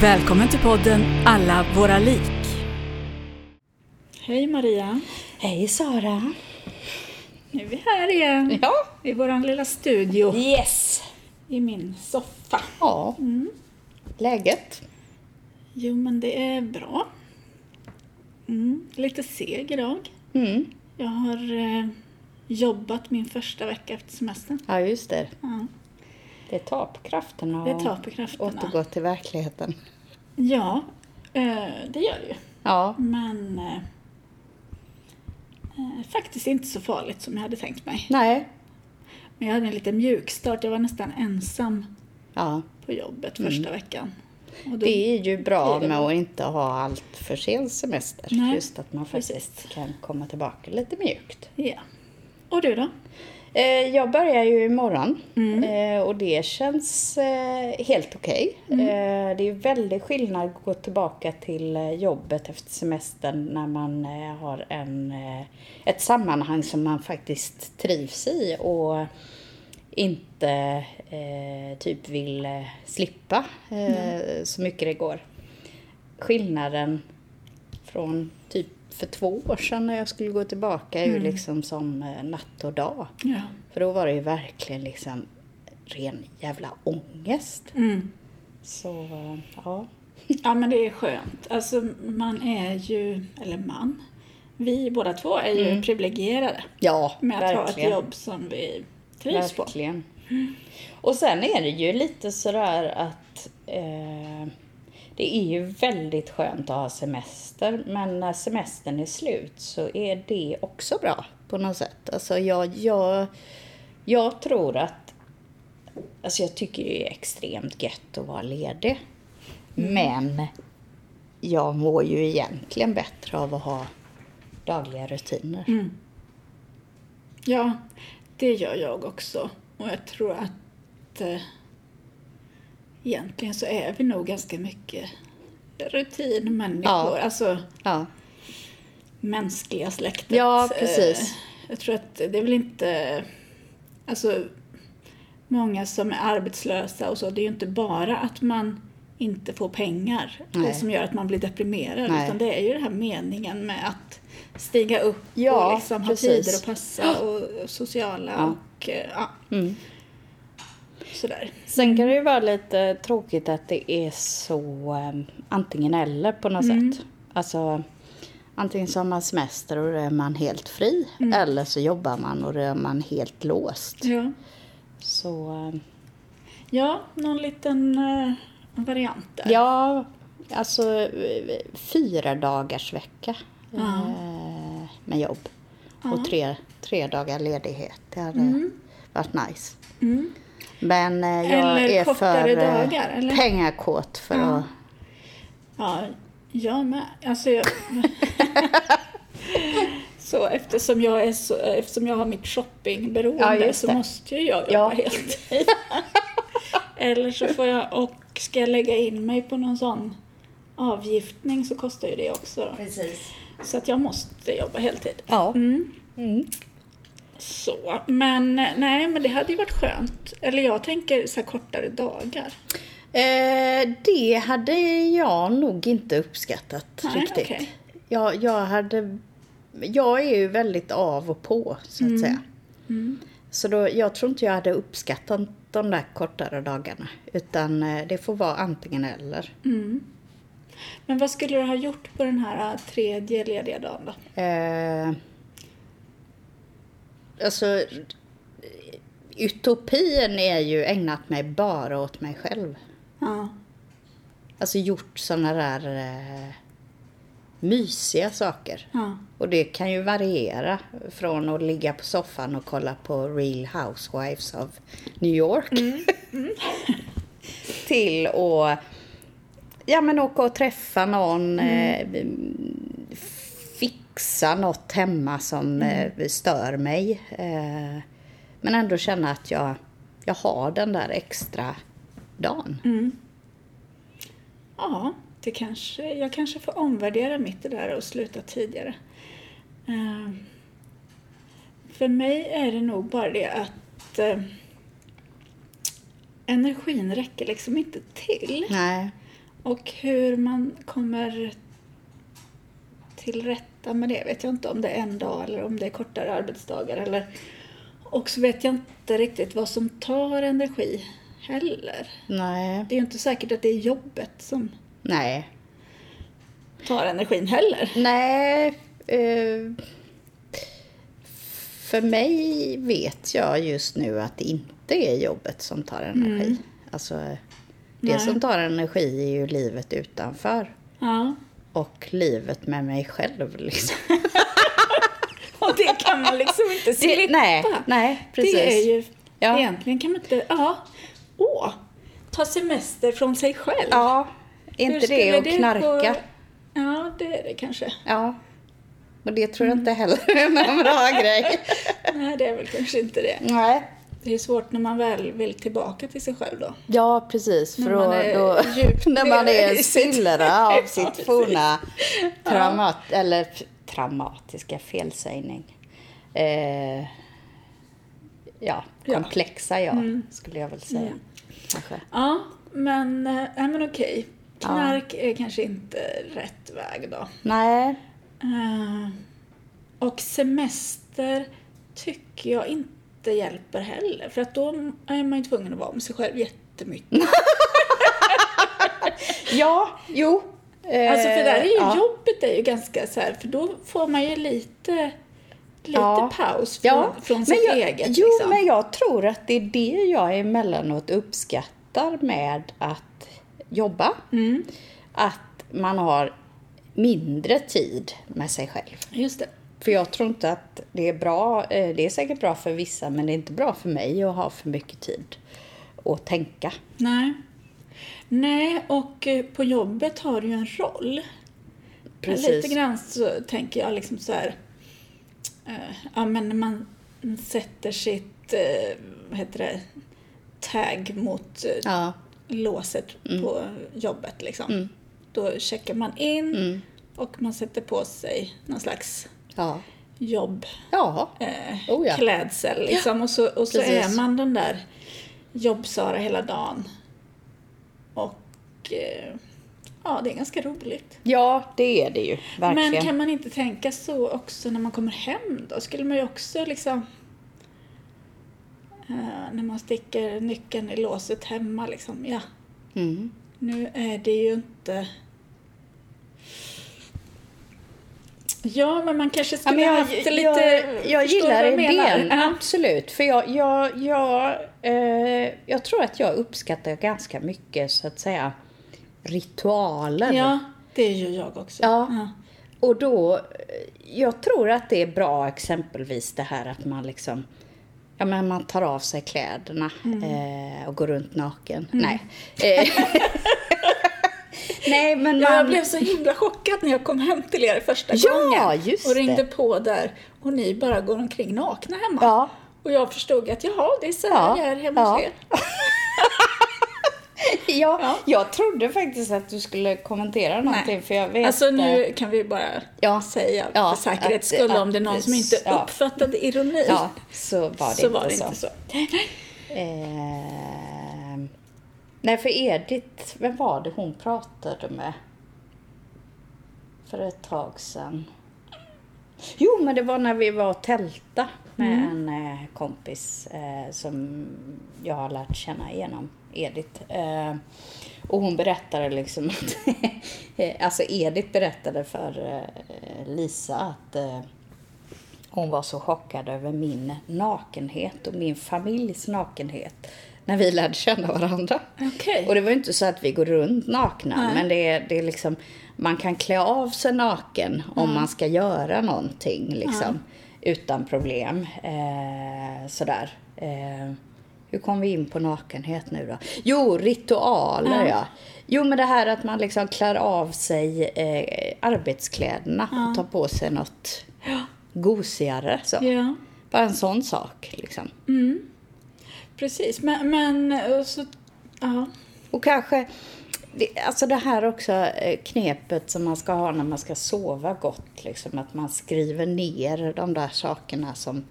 Välkommen till podden Alla våra lik. Hej Maria. Hej Sara! Nu är vi här igen Ja. i vår lilla studio Yes! i min soffa. Ja. Läget? Jo, men det är bra. Mm, lite seg idag. Mm. Jag har eh, jobbat min första vecka efter semestern. Ja, just det. Ja, Det tar på krafterna det och krafterna. återgå till verkligheten. Ja, eh, det gör det ju. Ja. Men eh, eh, faktiskt inte så farligt som jag hade tänkt mig. Nej. Men jag hade en liten mjukstart. Jag var nästan ensam Ja. på jobbet första veckan. Och då, Det är ju bra Det är med att inte ha allt för sen semester. Nej, Just att man faktiskt kan komma tillbaka lite mjukt. Ja. Och du då? Eh, Jag börjar ju imorgon Mm. eh, och det känns eh, helt okej. Mm. Eh, Det är väldigt skillnad att gå tillbaka till jobbet efter semestern när man har en, ett sammanhang som man faktiskt trivs i och inte typ vill slippa eh, så mycket det går. Skillnaden från typ för två år sedan när jag skulle gå tillbaka är ju liksom som eh, natt och dag. Ja. För då var det ju verkligen liksom ren jävla ångest. Mm. Så eh, ja. Ja, men det är skönt. Alltså, man är ju, eller man, vi båda två är ju privilegierade Ja, med att ha ett verkligen. jobb som vi trivs på. Verkligen. Och sen är det ju lite sådär att eh, det är ju väldigt skönt att ha semester men när semestern är slut så är det också bra på något sätt. Alltså jag, jag, jag tror att, alltså jag tycker det är extremt gött att vara ledig. Men jag mår ju egentligen bättre av att ha dagliga rutiner. Mm. Ja, det gör jag också. Och jag tror att eh, egentligen så är vi nog ganska mycket rutinmänniskor. Ja. Alltså Ja. mänskliga släktet. Ja, precis. Eh, Jag tror att det är väl inte... Alltså, många som är arbetslösa och så, det är ju inte bara att man inte får pengar Nej. som gör att man blir deprimerad. Nej. Utan det är ju den här meningen med att stiga upp Ja, och liksom ha precis. tider att passa och och sociala Ja. och eh, ja, Mm. Sådär. Sen kan det ju vara lite tråkigt att det är så um, antingen eller på något Mm. sätt. Alltså antingen så har man semester och då är man helt fri. Mm. Eller så jobbar man och då är man helt låst. Ja. Så um, ja, någon liten eh, variant där. ja, alltså eh, fyra dagars vecka Ja. eh, med jobb. Och tre, tre dagar ledighet. Det hade varit nice. Mm. Men eh, jag Eller är för eh, dagar, eller? pengakåt för Ja. att Ja, jag med. Alltså jag... så eftersom jag, är så, eftersom jag har mitt shoppingberoende Ja, så måste ju jag jobba Ja. heltid. Eller så får jag, och ska jag lägga in mig på någon sån avgiftning så kostar ju det också. Då. Precis. Så att jag måste jobba heltid. Ja. Mm. Mm. Så, men nej, men det hade ju varit skönt. Eller jag tänker så här kortare dagar. Eh, det hade jag nog inte uppskattat Nej, riktigt. okej. Jag, jag, hade, jag är ju väldigt av och på, så att säga. Mm. Så då, jag tror inte jag hade uppskattat de där kortare dagarna. Utan eh, det får vara antingen eller. Mm. Men vad skulle du ha gjort på den här äh, tredje lediga dagen då? Eh, alltså, utopin är ju ägnat mig bara åt mig själv. Ja. Alltså gjort sådana där eh, mysiga saker. Ja. Och det kan ju variera från att ligga på soffan och kolla på Real Housewives of New York. till att ja, men åka och träffa någon, eh, fixa något hemma som eh, stör mig. Eh, men ändå känna att jag, jag har den där extra dagen. Ja, det kanske, jag kanske får omvärdera mitt det där och sluta tidigare. Eh, för mig är det nog bara det att energin räcker liksom inte till. Nej. Och hur man kommer till rätta med det vet jag inte om det är en dag eller om det är kortare arbetsdagar. Eller... Och så vet jag inte riktigt vad som tar energi heller. Nej. Det är ju inte säkert att det är jobbet som Nej. tar energin heller. Nej. Eh, för mig vet jag just nu att det inte är jobbet som tar energi. Alltså, det Nej. som tar energi är ju livet utanför. Ja. Och livet med mig själv liksom. Och det kan man liksom inte slippa. Det, nej, nej, precis. Det är ju, Ja. egentligen kan man inte, ja, åh, ta semester från sig själv. Ja, inte det att knarka? gå- Ja, det är det kanske. Ja. Och det tror jag inte heller är någon bra grej. Nej, det är väl kanske inte det. Nej. Det är svårt när man väl vill tillbaka till sig själv då. Ja, precis. För När då, man är då, djupt när man är en spillra av Ja, sitt forna traumat, eller traumatiska felsägning. Eh, ja, Ja. komplexa jag, skulle jag väl säga. Kanske. Ja, men, äh, men okej. Ja. Knark är kanske inte rätt väg då. Nej, Eh, och semester tycker jag inte hjälper heller. För att då är man ju tvungen att vara med sig själv jättemycket. ja, jo. Eh, Alltså för där är ju ja. jobbet är ju ganska så här, för då får man ju lite, lite Ja. paus från, Ja, från sitt jag, eget. Jo, liksom. men jag tror att det är det jag emellanåt uppskattar med att jobba. Mm. Att man har mindre tid med sig själv. Just det. För jag tror inte att det är bra. eh, Det är säkert bra för vissa, men det är inte bra för mig att ha för mycket tid att tänka. Nej. Nej, och eh, på jobbet har du ju en roll. Precis. Lite grann så tänker jag liksom så här. eh, ja, men när man sätter sitt, vad heter det, tag mot Ja, låset på jobbet liksom. Mm. Då checkar man in Mm. och man sätter på sig någon slags ja. jobb Ja, eh, Oh ja. klädsel liksom. Och så, och så Precis. är man den där jobb-Sara hela dagen. Och eh, ja, det är ganska roligt. ja det är det ju. Verkligen. Men kan man inte tänka så också när man kommer hem då? Skulle man ju också liksom eh, när man sticker nyckeln i låset hemma liksom, ja, Mm. nu är det ju inte Ja, men man kanske Ja, skulle men jag, haft det lite... jag, jag gillar jag idén, Ja. absolut. För jag, jag, jag, eh, jag tror att jag uppskattar ganska mycket, så att säga, ritualer. Ja, det gör jag också. Ja. Och då, eh, jag tror att det är bra exempelvis det här att man liksom Ja, men man tar av sig kläderna Mm. eh, och går runt naken. Nej. Eh, Nej, men man... jag blev så himla chockad när jag kom hem till er första Ja, gången. just och ringde det. på där och ni bara går omkring nakna hemma. Ja. Och jag förstod att jaha, det är så här Ja, det är hemma ja. hos er. Ja, Ja. jag trodde faktiskt att du skulle kommentera någonting för jag vet Alltså nu kan vi bara Ja. säga Ja, för säkerhets skull om det är någon som inte ja. uppfattade ironi. Ja, så var det, så inte, var det så. inte så. Eh, nej, för Edith, vem var det hon pratade med för ett tag sedan? Jo, men det var när vi var och tälta med en eh, kompis eh, som jag har lärt känna genom Edith. Eh, och hon berättade liksom att, eh, alltså Edith berättade för eh, Lisa att eh, hon var så chockad över min nakenhet och min familjs nakenhet när vi lärde känna varandra. Okej. Och det var inte så att vi går runt nakna, Nej. men det är, det är liksom, man kan klä av sig naken om man ska göra någonting liksom, utan problem. Eh, sådär. Eh, Hur kom vi in på nakenhet nu då? Jo, ritualer ja. Jo, men det här att man liksom klär av sig eh, arbetskläderna och tar på sig något gosigare. Så. Ja. Bara en sån sak liksom. Precis, men, men så, ja. Och kanske, alltså det här också eh, knepet som man ska ha när man ska sova gott. Liksom, att man skriver ner de där sakerna som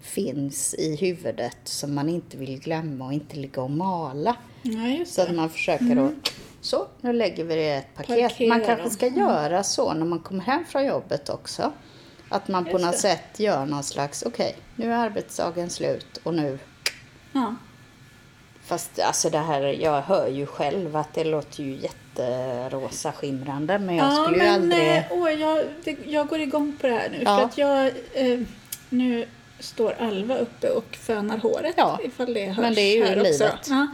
finns i huvudet som man inte vill glömma och inte ligga och mala. ja, Så att man försöker att, så nu lägger vi det i ett paket. Parkera man kanske ska göra så när man kommer hem från jobbet också. Att man på något sätt gör någon slags, okej, nu är arbetsdagen slut och nu Ja. Fast alltså det här, jag hör ju själv att det låter ju jätterosa skimrande men jag ja, skulle ju men aldrig... eh, åh, jag, det, jag går igång på det här nu. Ja. För att jag, eh, nu står Alva uppe och fönar håret. Ja, Ifall det hörs men det är ju här livet. Också. Ja.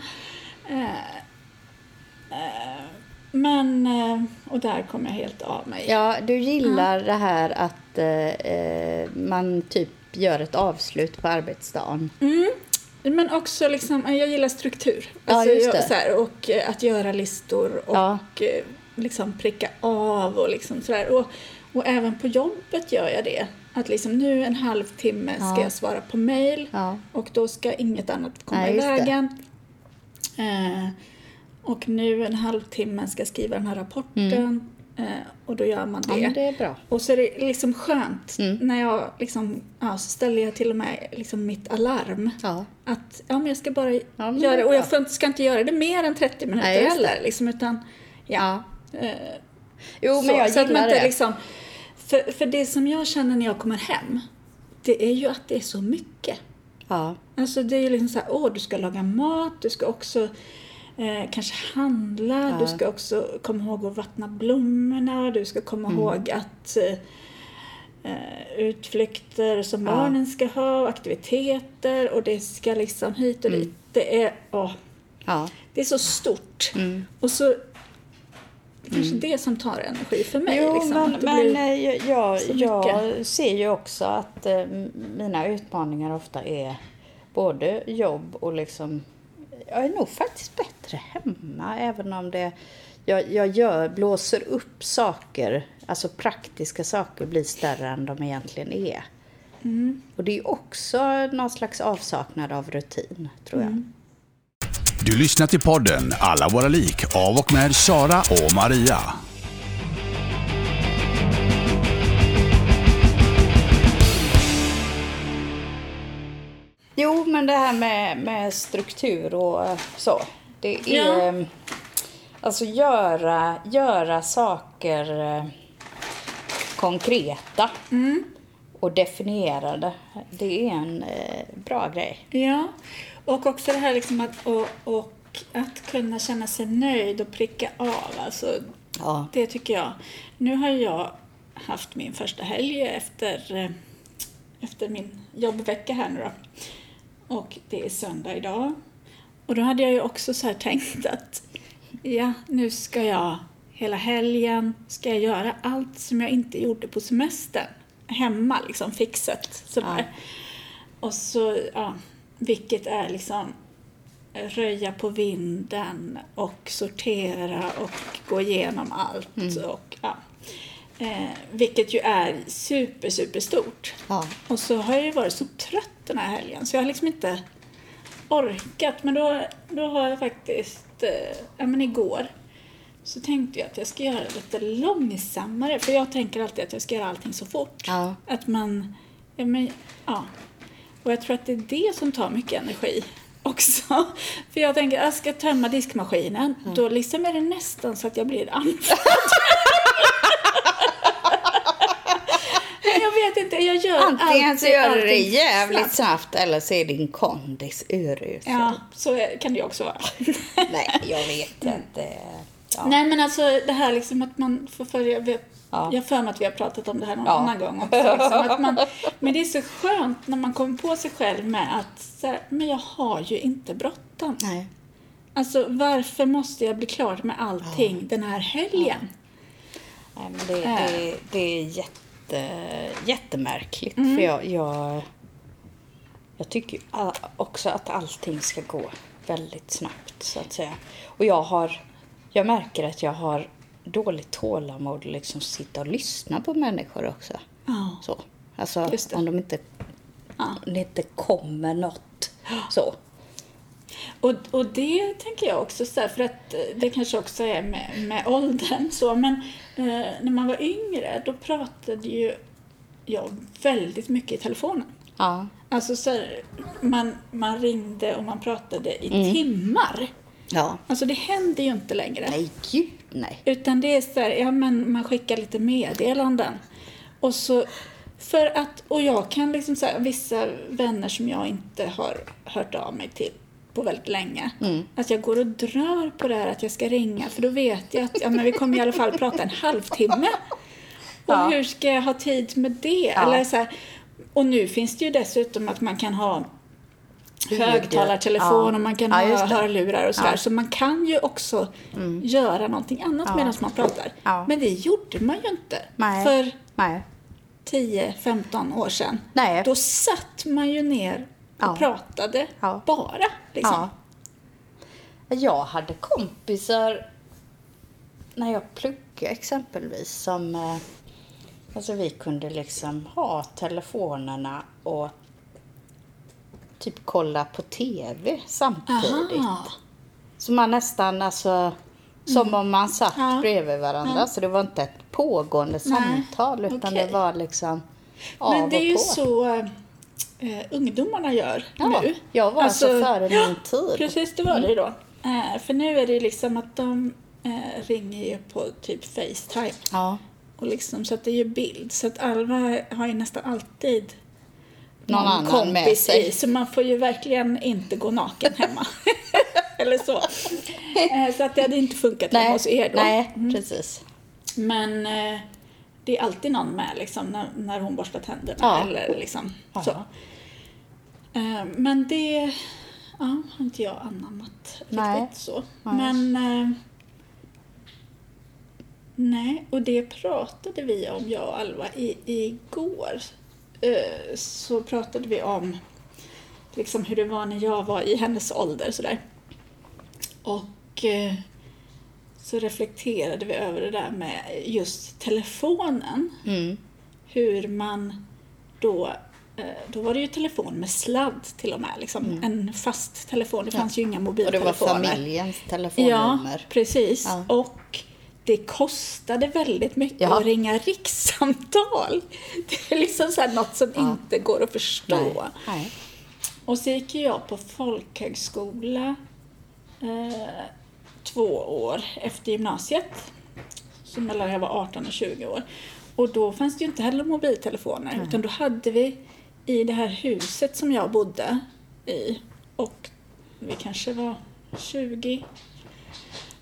Eh, eh, men, eh, och där kommer jag helt av mig. Ja, du gillar det här att eh, man typ gör ett avslut på arbetsdagen. Mm. Men också liksom, jag gillar struktur. Ja, Alltså, jag, här, och eh, att göra listor och Ja. eh, liksom pricka av och liksom sådär. Och, och även på jobbet gör jag det. Att liksom nu en halvtimme ska Ja. jag svara på mail och då ska inget annat komma Nej, i vägen. Eh, och nu en halvtimme ska jag skriva den här rapporten eh, och då gör man det. Ja, det är bra. Och så är det liksom skönt Mm. när jag liksom, ja, så ställer jag till och med liksom mitt alarm. Ja. Att ja, men jag ska bara men göra det Och jag får ska inte göra det mer än 30 minuter Nej, heller. Liksom, utan, ja. Eh, Jo, så, men jag så att man gillar inte det. Liksom, för, för det som jag känner när jag kommer hem, det är ju att det är så mycket. Ja. Alltså det är ju liksom så här, åh, du ska laga mat, du ska också eh, kanske handla, du ska också komma ihåg att vattna blommorna, du ska komma Mm. ihåg att eh, eh, utflykter som Ja. barnen ska ha, aktiviteter och det ska liksom hit och Mm. dit. Det är, åh, ja. det är så stort. Mm. Och så kanske det som tar energi för mig. Jo, liksom, men, men eh, jag, jag ser ju också att eh, mina utmaningar ofta är både jobb och liksom... Jag är nog faktiskt bättre hemma, även om det... Jag, jag gör, blåser upp saker, alltså praktiska saker blir större än de egentligen är. Mm. Och det är också någon slags avsaknad av rutin, tror jag. Mm. Du lyssnar till podden Alla våra lik av och med Sara och Maria. Jo, men det här med, med struktur och eh, så. Det är... Ja. eh, Alltså göra, göra saker eh, konkreta och definiera det. Är en eh, bra grej. Ja, och också det här liksom att, och, och att kunna känna sig nöjd och pricka av. Alltså, Ja. Det tycker jag. Nu har jag haft min första helg efter, efter min jobbvecka här nu då. Och det är söndag idag. Och då hade jag ju också så här tänkt att ja, nu ska jag hela helgen ska jag göra allt som jag inte gjorde på semestern. Hemma liksom, fixet sådär. Ja. Och så, ja, vilket är liksom röja på vinden och sortera och gå igenom allt. Mm. Och, ja. Eh, vilket ju är super, super stort. Ja. Och så har jag ju varit så trött den här helgen så jag har liksom inte orkat. Men då, då har jag faktiskt, eh, ja men igår, så tänkte jag att jag ska göra det lite långsammare. För jag tänker alltid att jag ska göra allting så fort. Ja. Att man, ja men, ja. Och jag tror att det är det som tar mycket energi också. För jag tänker, jag ska tömma diskmaskinen. Då liksom är det nästan så att jag blir andfådd. Men jag vet inte, jag gör Antingen så alltid gör du det jävligt snabbt. snabbt eller så är din kondis urusel. Ja, så kan det ju också vara. Nej, jag vet inte. Ja. Nej men alltså det här liksom att man får följa, Ja. jag har för mig att vi har pratat om det här någon Ja. annan gång också. Liksom, att man, men det är så skönt när man kommer på sig själv med att så här, men jag har ju inte bråttom. Nej. Alltså varför måste jag bli klar med allting den här helgen? Nej, men det, det, det är jätte, jättemärkligt. Mm. För jag, jag, jag tycker också att allting ska gå väldigt snabbt så att säga. Och jag har, jag märker att jag har dåligt tålamod att liksom sitta och lyssna på människor också. Ja. Så. Alltså om de inte, Ja. om det inte kommer något så. Och, och det tänker jag också så här, för att eh, det kanske också är med, med åldern så, men eh, när man var yngre då pratade ju jag väldigt mycket i telefonen. Ja. Alltså så här, man, man ringde och man pratade i Mm. timmar. Ja. Alltså det händer ju inte längre. Nej, gud nej. Utan det är så här, ja men man skickar lite meddelanden. Och så, för att, och jag kan liksom säga vissa vänner som jag inte har hört av mig till på väldigt länge. Att jag går och drar på det här att jag ska ringa för då vet jag att ja, men vi kommer i alla fall prata en halvtimme. Och Ja. hur ska jag ha tid med det? Ja. Eller så här, och nu finns det ju dessutom att man kan ha högtalartelefon ja. och man kan Ja, ha hörlurar och sådär. Ja. Mm. Så man kan ju också göra någonting annat Ja. medan man pratar. Men det gjorde man ju inte Nej. för Nej. 10-15 år sedan. Nej. Då satt man ju ner och Ja. pratade Ja. bara. Liksom. Ja. Jag hade kompisar när jag pluggade exempelvis som eh, Alltså vi kunde liksom ha telefonerna och typ kolla på TV samtidigt. Aha. Så man nästan alltså som om man satt Ja. bredvid varandra. Så det var inte ett pågående samtal utan okej. det var liksom av Men det är och ju på. så eh, ungdomarna gör Ja, nu. jag var alltså före min ja, tid. Precis, det var det ju då. Eh, för nu är det ju liksom att de eh, ringer ju på typ Facetime. Ja. Och liksom, så att det är ju bild. Så att Alva har ju nästan alltid Någon annan med kompis sig. i. Så man får ju verkligen inte gå naken hemma. Eller så. Eh, Så att det hade inte funkat hemma hos er då. nej precis. Men eh, det är alltid någon med liksom, när, när hon borstar tänderna. Ja. Eller liksom, Ja. så. Eh, men det ja, har inte jag anammat Nej. riktigt så. Nej. Men eh, nej, och det pratade vi om, jag och Alva, i, igår. Eh, så pratade vi om liksom hur det var när jag var i hennes ålder sådär. Och eh, så reflekterade vi över det där med just telefonen. Mm. Hur man då, eh, då var det ju telefon med sladd till och med, liksom. en fast telefon. Det fanns ju inga Mm. Och det var mobiltelefoner. familjens Ja, telefonnummer. precis. Ja. Och det kostade väldigt mycket Ja. att ringa rikssamtal. Det är liksom så något som Ja. inte går att förstå. Nej. Nej. Och så gick jag på folkhögskola eh, två år efter gymnasiet. Så mellan jag var 18 och 20 år. Och då fanns det ju inte heller mobiltelefoner. Utan då hade vi i det här huset som jag bodde i. Och vi kanske var 20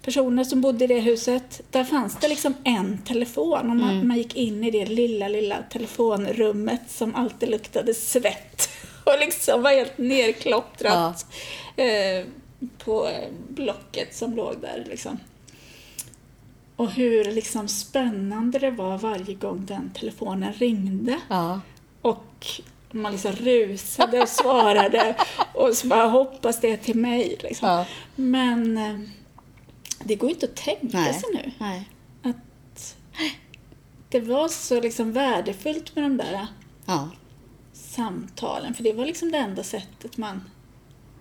personer som bodde i det huset. Där fanns det liksom en telefon och man, man gick in i det lilla, lilla telefonrummet som alltid luktade svett och liksom var helt nerklottrat eh, på eh, blocket som låg där liksom. Och hur liksom spännande det var varje gång den telefonen ringde. Ja. Och man liksom rusade och svarade och så bara hoppas det är till mig. Liksom. Ja. Men eh, det går inte att tänka Nej. sig nu. Nej. Att det var så liksom värdefullt med de där Ja. samtalen. För det var liksom det enda sättet man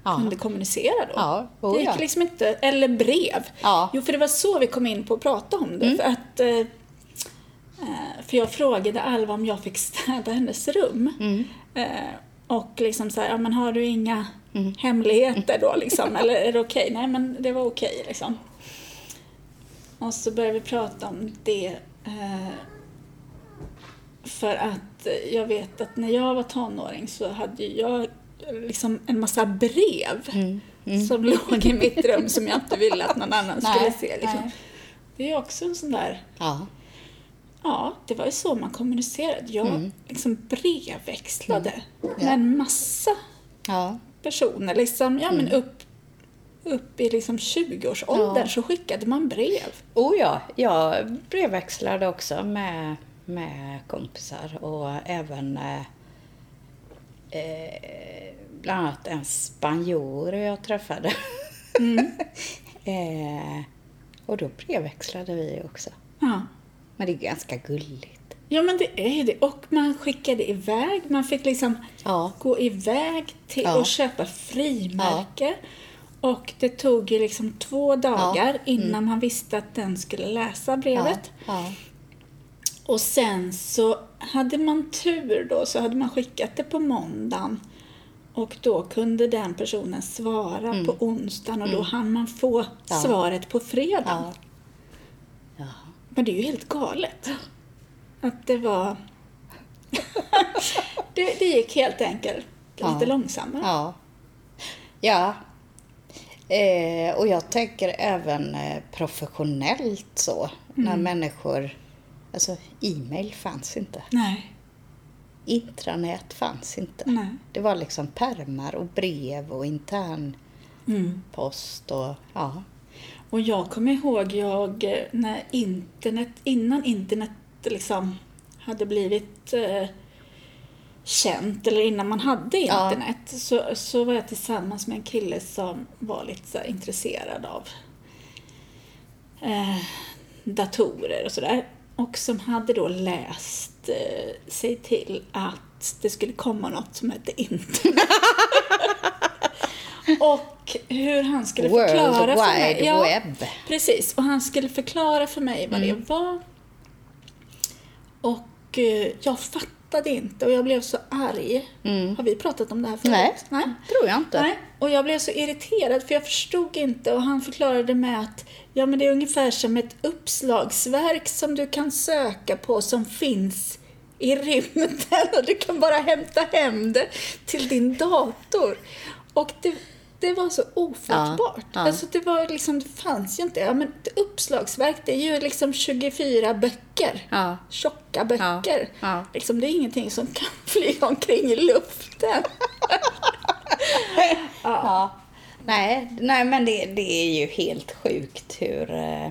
Ja. kunde kommunicera då. Ja, oh det gick ja. liksom inte, eller brev. Ja. Jo, för det var så vi kom in på att prata om det. För att eh, eh, för jag frågade Alva om jag fick städa hennes rum. Eh, och liksom så här, ja men har du inga hemligheter då liksom? Eller är det okej? Nej men det var okej liksom. Och så började vi prata om det. För att jag vet att när jag var tonåring så hade jag liksom en massa brev som låg i mitt rum som jag inte ville att någon annan skulle Nej, se. Liksom. nej. Det är också en sån där, Ja. ja, det var ju så man kommunicerade. Jag liksom brevväxlade med Ja. en massa Ja. personer. Liksom, ja, men upp, upp i liksom 20-årsåldern Ja. så skickade man brev. Oh ja, jag brevväxlade också med, med kompisar och även eh, bland annat en spanjor jag träffade. eh, och då brevväxlade vi också. Ja. Men det är ganska gulligt. Ja, men det är ju det. Och man skickade iväg. Man fick liksom Ja. gå iväg till Ja. och köpa frimärke. Och det tog ju liksom två dagar innan man visste att den skulle läsa brevet. Och sen så hade man tur då så hade man skickat det på måndagen. Och då kunde den personen svara på onsdagen och då hann man få Mm. Ja. svaret på fredagen. Ja. Ja. Men det är ju helt galet. Att det var... det, det gick helt enkelt lite Ja. långsammare. Ja. Ja. Eh, och jag tänker även eh, professionellt så. När människor... Alltså, e-mail fanns inte. Nej, Intranät fanns inte. nej. Det var liksom permar och brev och intern Mm. post och ja. Och jag kommer ihåg jag när internet, innan internet liksom hade blivit eh, känt, eller innan man hade Ja. internet, så, så var jag tillsammans med en kille som var lite så intresserad av eh, datorer och sådär. Och som hade då läst eh, sig till att det skulle komma något som hette internet. och hur han skulle World förklara för mig. Ja, Web. Precis, och han skulle förklara för mig vad Mm. det var. Och eh, jag fattade inte och jag blev så arg. Har vi pratat om det här förut? Mm. Nej, Nej. tror jag inte. Nej, och jag blev så irriterad för jag förstod inte och han förklarade med att ja, men det är ungefär som ett uppslagsverk som du kan söka på som finns i rymden och du kan bara hämta hem det till din dator. Och det, det var så ofattbart. Ja, ja. Alltså det var liksom, det fanns ju inte. Ja, men ett uppslagsverk, det är ju liksom 24 böcker. Ja. Tjocka böcker. ja. Liksom, det är ingenting som kan flyga omkring i luften. Ja. Nej, nej men det, det är ju helt sjukt hur, eh,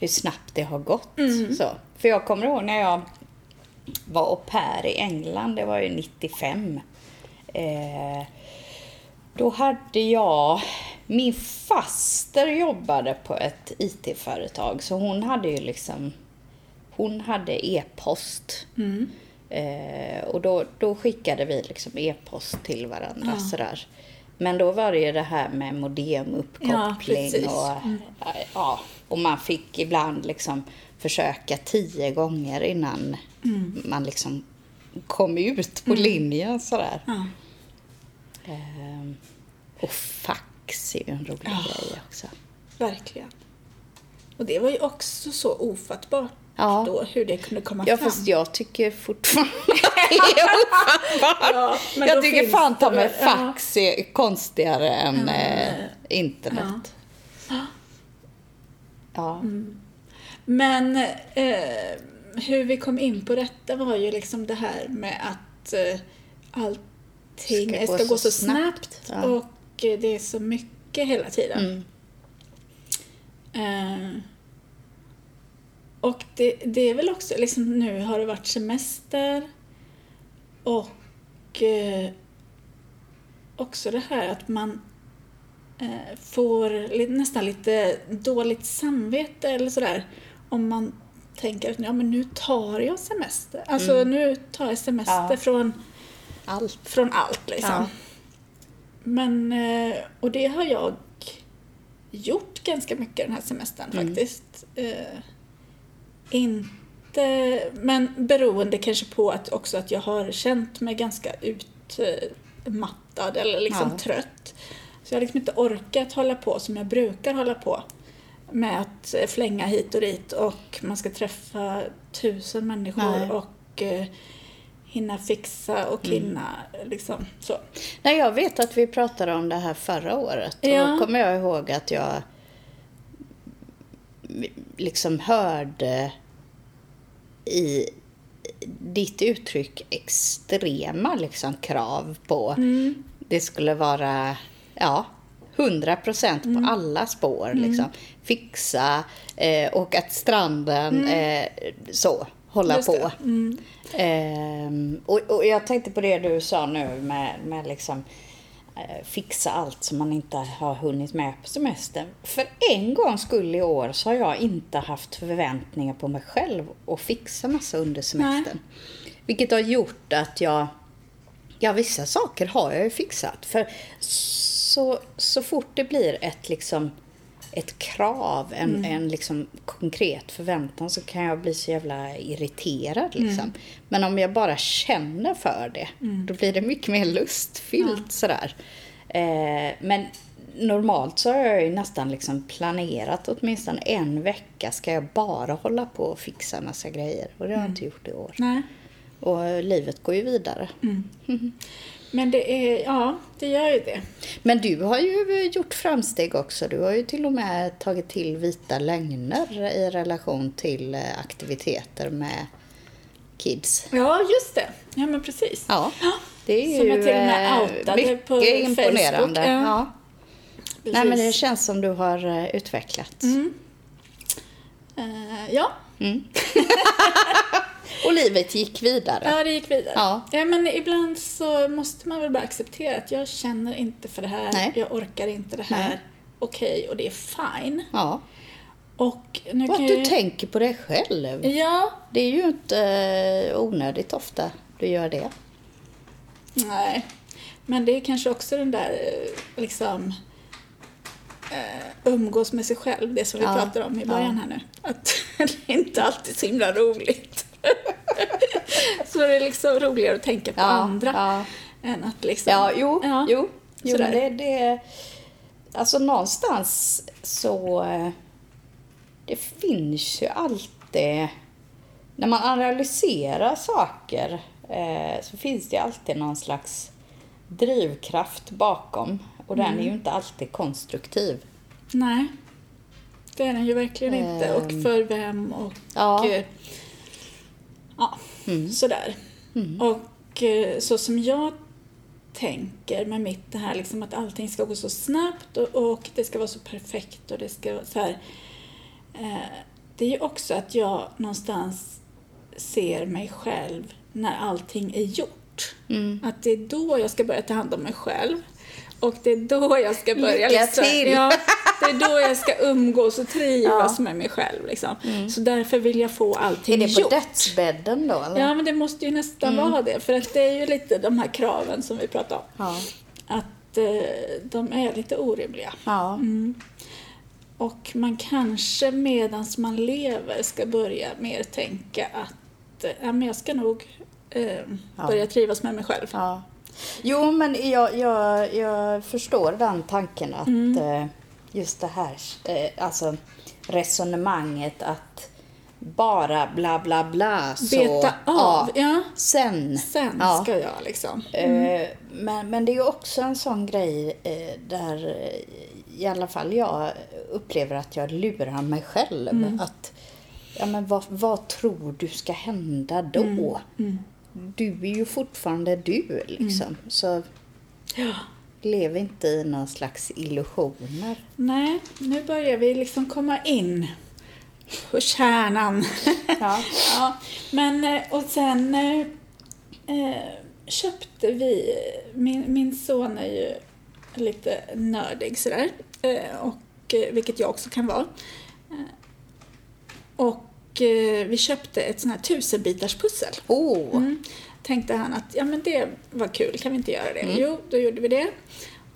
hur snabbt det har gått. Mm. Så. För jag kommer ihåg när jag var au pair i England, det var ju 95. Eh, då hade jag, min faster jobbade på ett IT-företag så hon hade ju liksom, hon hade e-post. Eh, och då, då skickade vi liksom e-post till varandra sådär. Men då var det ju det här med Ja, modemuppkoppling precis. och, ja, och man fick ibland liksom försöka tio gånger innan man liksom kom ut på linjen sådär. Ja. Ehm, och fax är ju en rolig grej också. Verkligen. Och det var ju också så ofattbart Ja. då, hur det kunde komma Ja, fram. fast jag tycker fortfarande det är ofattbart. Ja, jag tycker fan ta mig väl- ja. fax är konstigare än eh, internet. Ja. Mm. Men eh, hur vi kom in på detta var ju liksom det här med att eh, allting Ska ska, gå gå så snabbt, snabbt, och eh, det är så mycket hela tiden. Mm. Eh, och det, det är väl också, liksom nu har det varit semester och eh, också det här att man eh, får nästan lite dåligt samvete eller sådär om man tänker att ja, men nu tar jag semester. Alltså nu tar jag semester Mm. Ja. från, Allt. från allt liksom. Ja. Men, eh, och det har jag gjort ganska mycket den här semestern Mm. faktiskt. Eh, inte, men beroende kanske på att också att jag har känt mig ganska utmattad eller liksom Ja. trött. Så jag har liksom inte orkat hålla på som jag brukar hålla på med att eh, flänga hit och dit och man ska träffa tusen människor Nej. och eh, hinna fixa och Mm. hinna liksom så. Nej, jag vet att vi pratade om det här förra året. Ja. kommer jag ihåg att jag liksom hörde i ditt uttryck extrema liksom krav på det skulle vara ja, 100 procent på alla spår. Liksom. Fixa eh, och att stranden eh, så. Hålla Just på. Mm. Ehm, och, och jag tänkte på det du sa nu med, med liksom eh, fixa allt som man inte har hunnit med på semestern. För en gång skulle i år så har jag inte haft förväntningar på mig själv att fixa massa under semestern. Vilket har gjort att jag, ja vissa saker har jag ju fixat. För så, så fort det blir ett liksom ett krav, en, en liksom konkret förväntan så kan jag bli så jävla irriterad. Liksom. Men om jag bara känner för det, då blir det mycket mer lustfyllt. Sådär. Eh, men normalt så har jag ju nästan liksom planerat åtminstone en vecka ska jag bara hålla på och fixa massa grejer. Och det har jag inte gjort i år. Nej. Och livet går ju vidare. Men det är, ja, det gör ju det. Men du har ju gjort framsteg också. Du har ju till och med tagit till vita lögner i relation till eh, aktiviteter med kids. Ja, just det. Ja, men precis. Ja, det är Som ju jag till och med eh, outade mycket på imponerande. Facebook, ja. Ja. Nej, men det känns som du har eh, utvecklats. Eh, ja. Och livet gick vidare. ja, det gick vidare. Ja. men ibland så måste man väl bara acceptera att jag känner inte för det här, Nej. jag orkar inte det här. Nej. Okej, och det är fine. Ja. Och nu Och att du jag... tänker på dig själv. Ja, Det är ju inte eh, onödigt ofta du gör det. nej. Men det är kanske också den där eh, liksom eh, umgås med sig själv, det som vi Ja, pratade om i ja. början här nu. Att det är inte alltid så himla roligt. Så det är liksom roligare att tänka på Ja, andra ja. än att liksom... Ja, jo, Ja, jo. jo men det, det, alltså någonstans så, eh, det finns ju alltid, när man analyserar saker eh, så finns det alltid någon slags drivkraft bakom och den är ju inte alltid konstruktiv. Nej, det är den ju verkligen inte. Och Ehm. för vem och... Ja. Ja sådär. Och eh, så som jag tänker med mitt det här liksom att allting ska gå så snabbt och, och det ska vara så perfekt och det ska vara så här. Eh, det är ju också att jag någonstans ser mig själv när allting är gjort. Att det är då jag ska börja ta hand om mig själv. Och det är då jag ska börja Lycka liksom, till! Ja, det är då jag ska umgås och trivas med mig själv. Liksom. Så därför vill jag få allting Är det på gjort. dödsbädden då? Eller? Ja, men det måste ju nästan vara det. För att det är ju lite de här kraven som vi pratade om. Ja. Att eh, de är lite orimliga. Ja. Mm. Och man kanske medan man lever ska börja mer tänka att eh, ja, men jag ska nog eh, börja trivas med mig själv. Ja. Jo, men jag, jag, jag förstår den tanken att Mm. Just det här eh, alltså resonemanget att bara bla bla bla så... Beta av, Ja, ja. sen. Sen ja. ska jag liksom. Eh, men, men det är också en sån grej eh, där i alla fall jag upplever att jag lurar mig själv. Mm. Att, ja, men vad, vad tror du ska hända då? Mm. Du är ju fortfarande du liksom. Så Ja. Lev inte i någon slags illusioner. Nej, nu börjar vi liksom komma in på kärnan. Ja. ja, men eh, och sen eh, eh, köpte vi, min, min son är ju lite nördig sådär, eh, och, eh, vilket jag också kan vara. Och eh, vi köpte ett sånt här tusenbitars pussel. Oh, Mm. Tänkte han att ja, men det var kul, kan vi inte göra det? Jo, då gjorde vi det.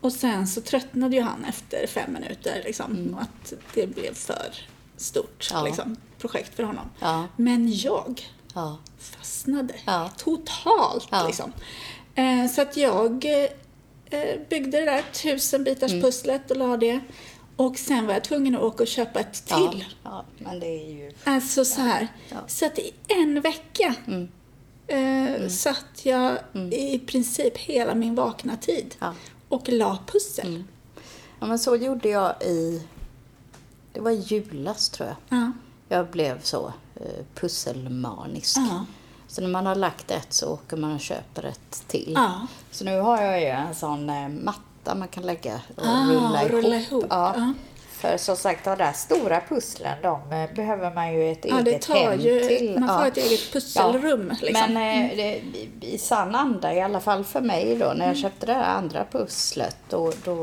Och sen så tröttnade ju han efter fem minuter, liksom, att det blev för stort Ja. liksom, projekt för honom. Ja. Men jag ja. fastnade totalt. Liksom. Eh, så att jag eh, byggde det där tusenbitars Mm. pusslet och la det. Och sen var jag tvungen att åka och köpa ett till. ja, men det är ju... Alltså så här. Så att i en vecka Mm. Eh, satt jag i princip hela min vakna tid Ja. och la pussel. Ja, men så gjorde jag i... Det var i julas, tror jag. Ja. Jag blev så eh, pusselmanisk. Ja. Så när man har lagt ett så åker man och köper ett till. Ja. Så nu har jag ju en sån eh, matta man kan lägga och Ah, rulla ihop. rulla ihop, Ja. För som sagt, de där stora pusslen, de eh, behöver man ju ett Ja, eget hem ju, till. man får Ja. ett eget pusselrum. Ja. Liksom. Men eh, det, i- sann anda, i alla fall för mig då, Mm. när jag köpte det där andra pusslet, då, då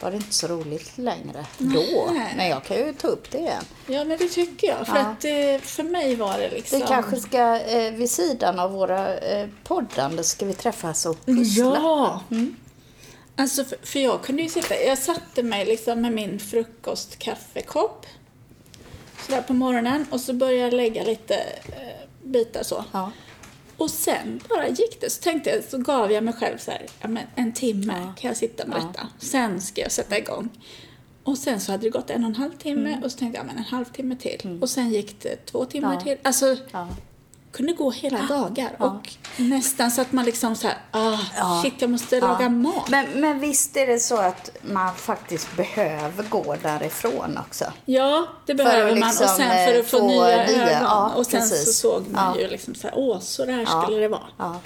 var det inte så roligt längre. Då. Nej. Men jag kan ju ta upp det igen. Ja, men det tycker jag. För Ja. att eh, för mig var det liksom... Vi kanske ska, eh, vid sidan av våra eh, poddande, ska vi träffas och pussla? Ja! Alltså, för, för jag kunde ju sitta... Jag satte mig liksom med min frukostkaffekopp sådär på morgonen och så började jag lägga lite eh, bitar så. Ja. Och sen bara gick det. Så tänkte jag, så gav jag mig själv så här, ja, men en timme Ja. kan jag sitta med Ja. detta. Sen ska jag sätta igång. Och sen så hade det gått en och en halv timme och så tänkte jag, men en halvtimme till. Och sen gick det två timmar Mm. Till. Alltså. Kunde gå hela dagar. Ja. Och nästan så att man liksom så här, ah, shit jag måste laga mat. Men, men visst är det så att man faktiskt behöver gå därifrån också? Ja, det För behöver man. liksom, och sen för eh, att få, få nya, nya- ögon. och sen så precis. såg man ju liksom så här, åh, så där Ja. skulle det vara. Ja.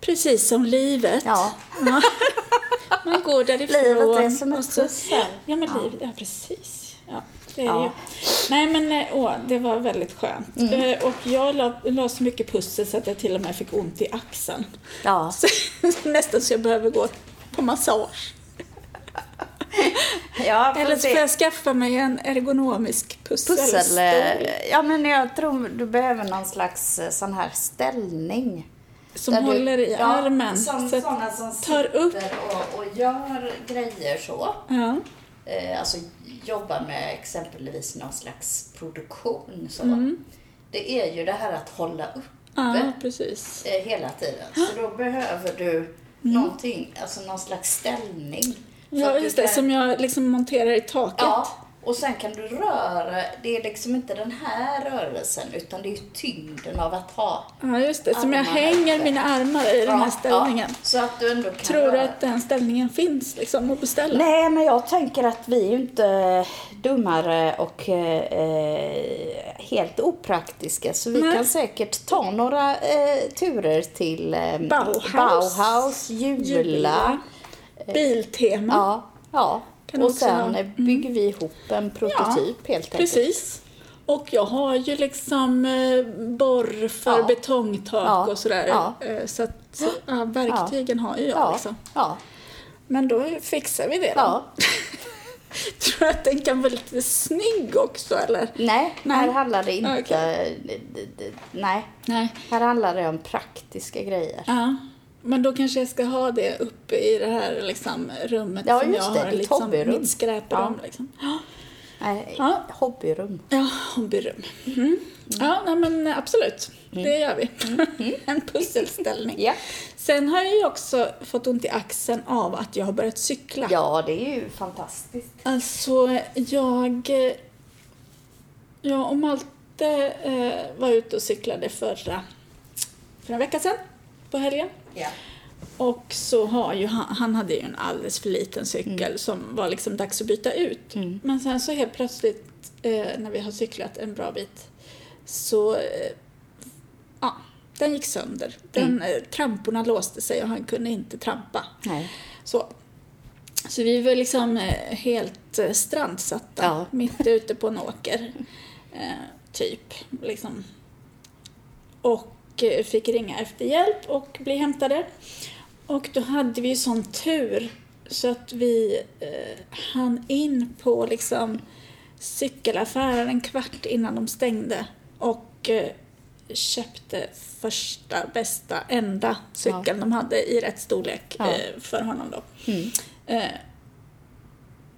Precis som livet. Ja. Man går därifrån. Livet är som ett så- pussel. Ja, men livet, ja precis. Ja, det är Ja. Nej, men eh, åh, det var väldigt skönt. Mm. Eh, Och jag la, la så mycket pussel så att jag till och med fick ont i axeln. Ja. Så, nästan så jag behöver gå på massage. ja Eller så får jag skaffa mig en ergonomisk Pussel. pusselstol. eh, Ja, men jag tror du behöver någon slags sån här ställning. Som Där du- håller i ja, armen. Som, så såna som tar upp. och, och gör grejer så. Ja. Eh, alltså jobbar med exempelvis någon slags produktion. Så. Mm. Det är ju det här att hålla uppe ja, precis. eh, hela tiden. Så då behöver du någonting, alltså någon slags ställning. Mm. Ja, just det. kan- Som jag liksom monterar i taket. Ja, och sen kan du röra, det är liksom inte den här rörelsen utan det är tyngden av att ha Ja, just det. Som jag hänger mina armar i den här ställningen. Ja, så att du ändå kan Tror du röra. att den ställningen finns liksom att beställa? Nej, men jag tänker att vi är ju inte dummare och eh, helt opraktiska så vi Nej. kan säkert ta några eh, turer till eh, Bauhaus. Bauhaus, Jula. Jula. Biltema. Ja, ja. Kan och sen ha. Mm. bygger vi ihop en prototyp helt enkelt. Precis. Och jag har ju liksom eh, borr för Ja. betongtak Ja. och sådär. Ja. Eh, Så att så, ja, verktygen har ju jag Ja, liksom. ja, Men då fixar vi det då. ja. Tror du att den kan vara lite snygg också eller? Nej, Nej. här handlar det inte... D- Nej, Nej. här handlar det om praktiska grejer. Ja. Men då kanske jag ska ha det uppe i det här liksom, rummet Ja, som jag det, har. ditt Liksom, hobbyrum. mitt skräprum. Liksom. Ja. Nej, Ja. hobbyrum. Ja, hobbyrum. Mm. Ja, nej, men absolut. Det gör vi. en pusselställning. Ja. Sen har jag ju också fått ont i axeln av att jag har börjat cykla. ja, det är ju fantastiskt. Alltså, jag... eh, Jag och Malte eh, var ute och cyklade förra, för en vecka sedan, på helgen. Och så har ju han, han hade ju en alldeles för liten cykel som var liksom dags att byta ut. Men sen så helt plötsligt eh, när vi har cyklat en bra bit så, eh, ja, den gick sönder. Den, eh, tramporna låste sig och han kunde inte trampa. Nej. Så, så vi var liksom eh, helt eh, strandsatta Ja. mitt ute på en åker. Eh, typ, liksom. Och fick ringa efter hjälp och bli hämtade. Och då hade vi ju sån tur så att vi eh, hann in på liksom cykelaffären en kvart innan de stängde och eh, köpte första, bästa, enda cykeln de hade i rätt storlek Ja. eh, för honom då. Mm. Eh,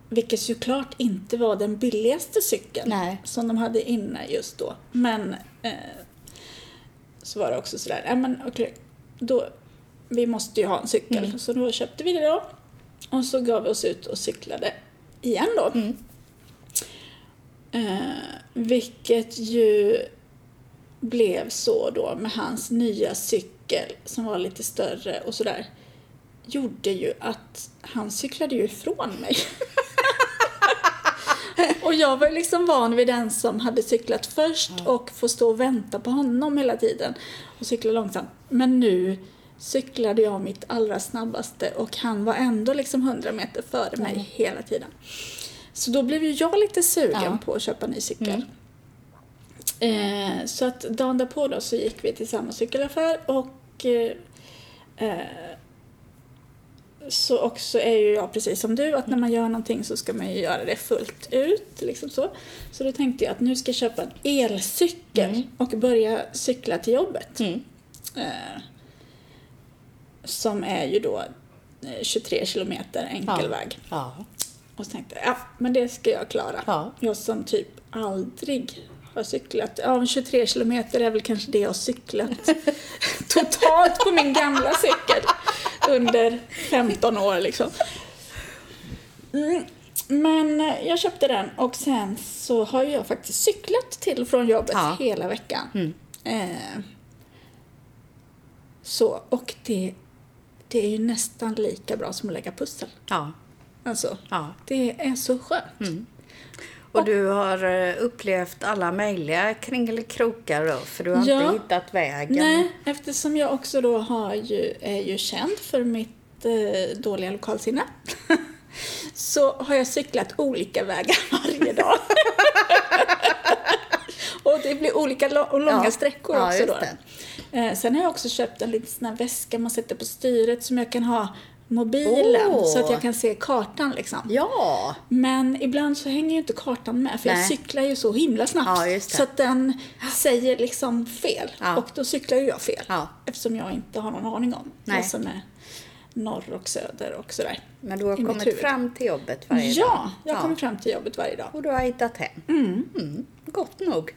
vilket såklart inte var den billigaste cykeln Nej. som de hade inne just då. Men eh, så var det också sådär, nej men okej, då, vi måste ju ha en cykel. Mm. Så då köpte vi det då. Och så gav vi oss ut och cyklade igen då. Mm. Eh, vilket ju blev så då med hans nya cykel som var lite större och sådär. Gjorde ju att han cyklade ju ifrån mig. och jag var liksom van vid den som hade cyklat först och får stå och vänta på honom hela tiden och cykla långsamt. Men nu cyklade jag mitt allra snabbaste och han var ändå liksom 100 meter före mig hela tiden. Så då blev ju jag lite sugen Ja. på att köpa ny cykel. Eh, så att dagen därpå då så gick vi till samma cykelaffär och eh, eh, så också är ju jag precis som du att när man gör någonting så ska man ju göra det fullt ut. Liksom så. så då tänkte jag att nu ska jag köpa en elcykel och börja cykla till jobbet. Mm. Eh, som är ju då eh, 23 kilometer enkel Ja. väg. Ja. Och så tänkte jag, ja men det ska jag klara. Ja. Jag som typ aldrig har cyklat. Ja, 23 kilometer är väl kanske det jag har cyklat totalt på min gamla cykel under 15 år liksom. Mm. Men jag köpte den och sen så har jag faktiskt cyklat till och från jobbet Ja. hela veckan. Mm. Eh, så, och det, det är ju nästan lika bra som att lägga pussel. Ja. Alltså, ja. det är så skönt. Och du har eh, upplevt alla möjliga kringelikrokar då, för du har Ja. inte hittat vägen. Nej, eftersom jag också då har ju, är ju känd för mitt eh, dåliga lokalsinne. så har jag cyklat olika vägar varje dag. och det blir olika och långa Ja. sträckor Ja, också då. Eh, sen har jag också köpt en liten sån här väska man sätter på styret som jag kan ha mobilen Åh. så att jag kan se kartan liksom. Ja. Men ibland så hänger ju inte kartan med för jag Nej. cyklar ju så himla snabbt. Ja. Så att den säger liksom fel. Ja. Och då cyklar ju jag fel. Ja. Eftersom jag inte har någon aning om Nej. vad som är norr och söder och sådär. Men du har kommit huvud. fram till jobbet varje dag? Ja, jag Ja. kommer fram till jobbet varje dag. Och du har hittat hem? Mm. Gott nog.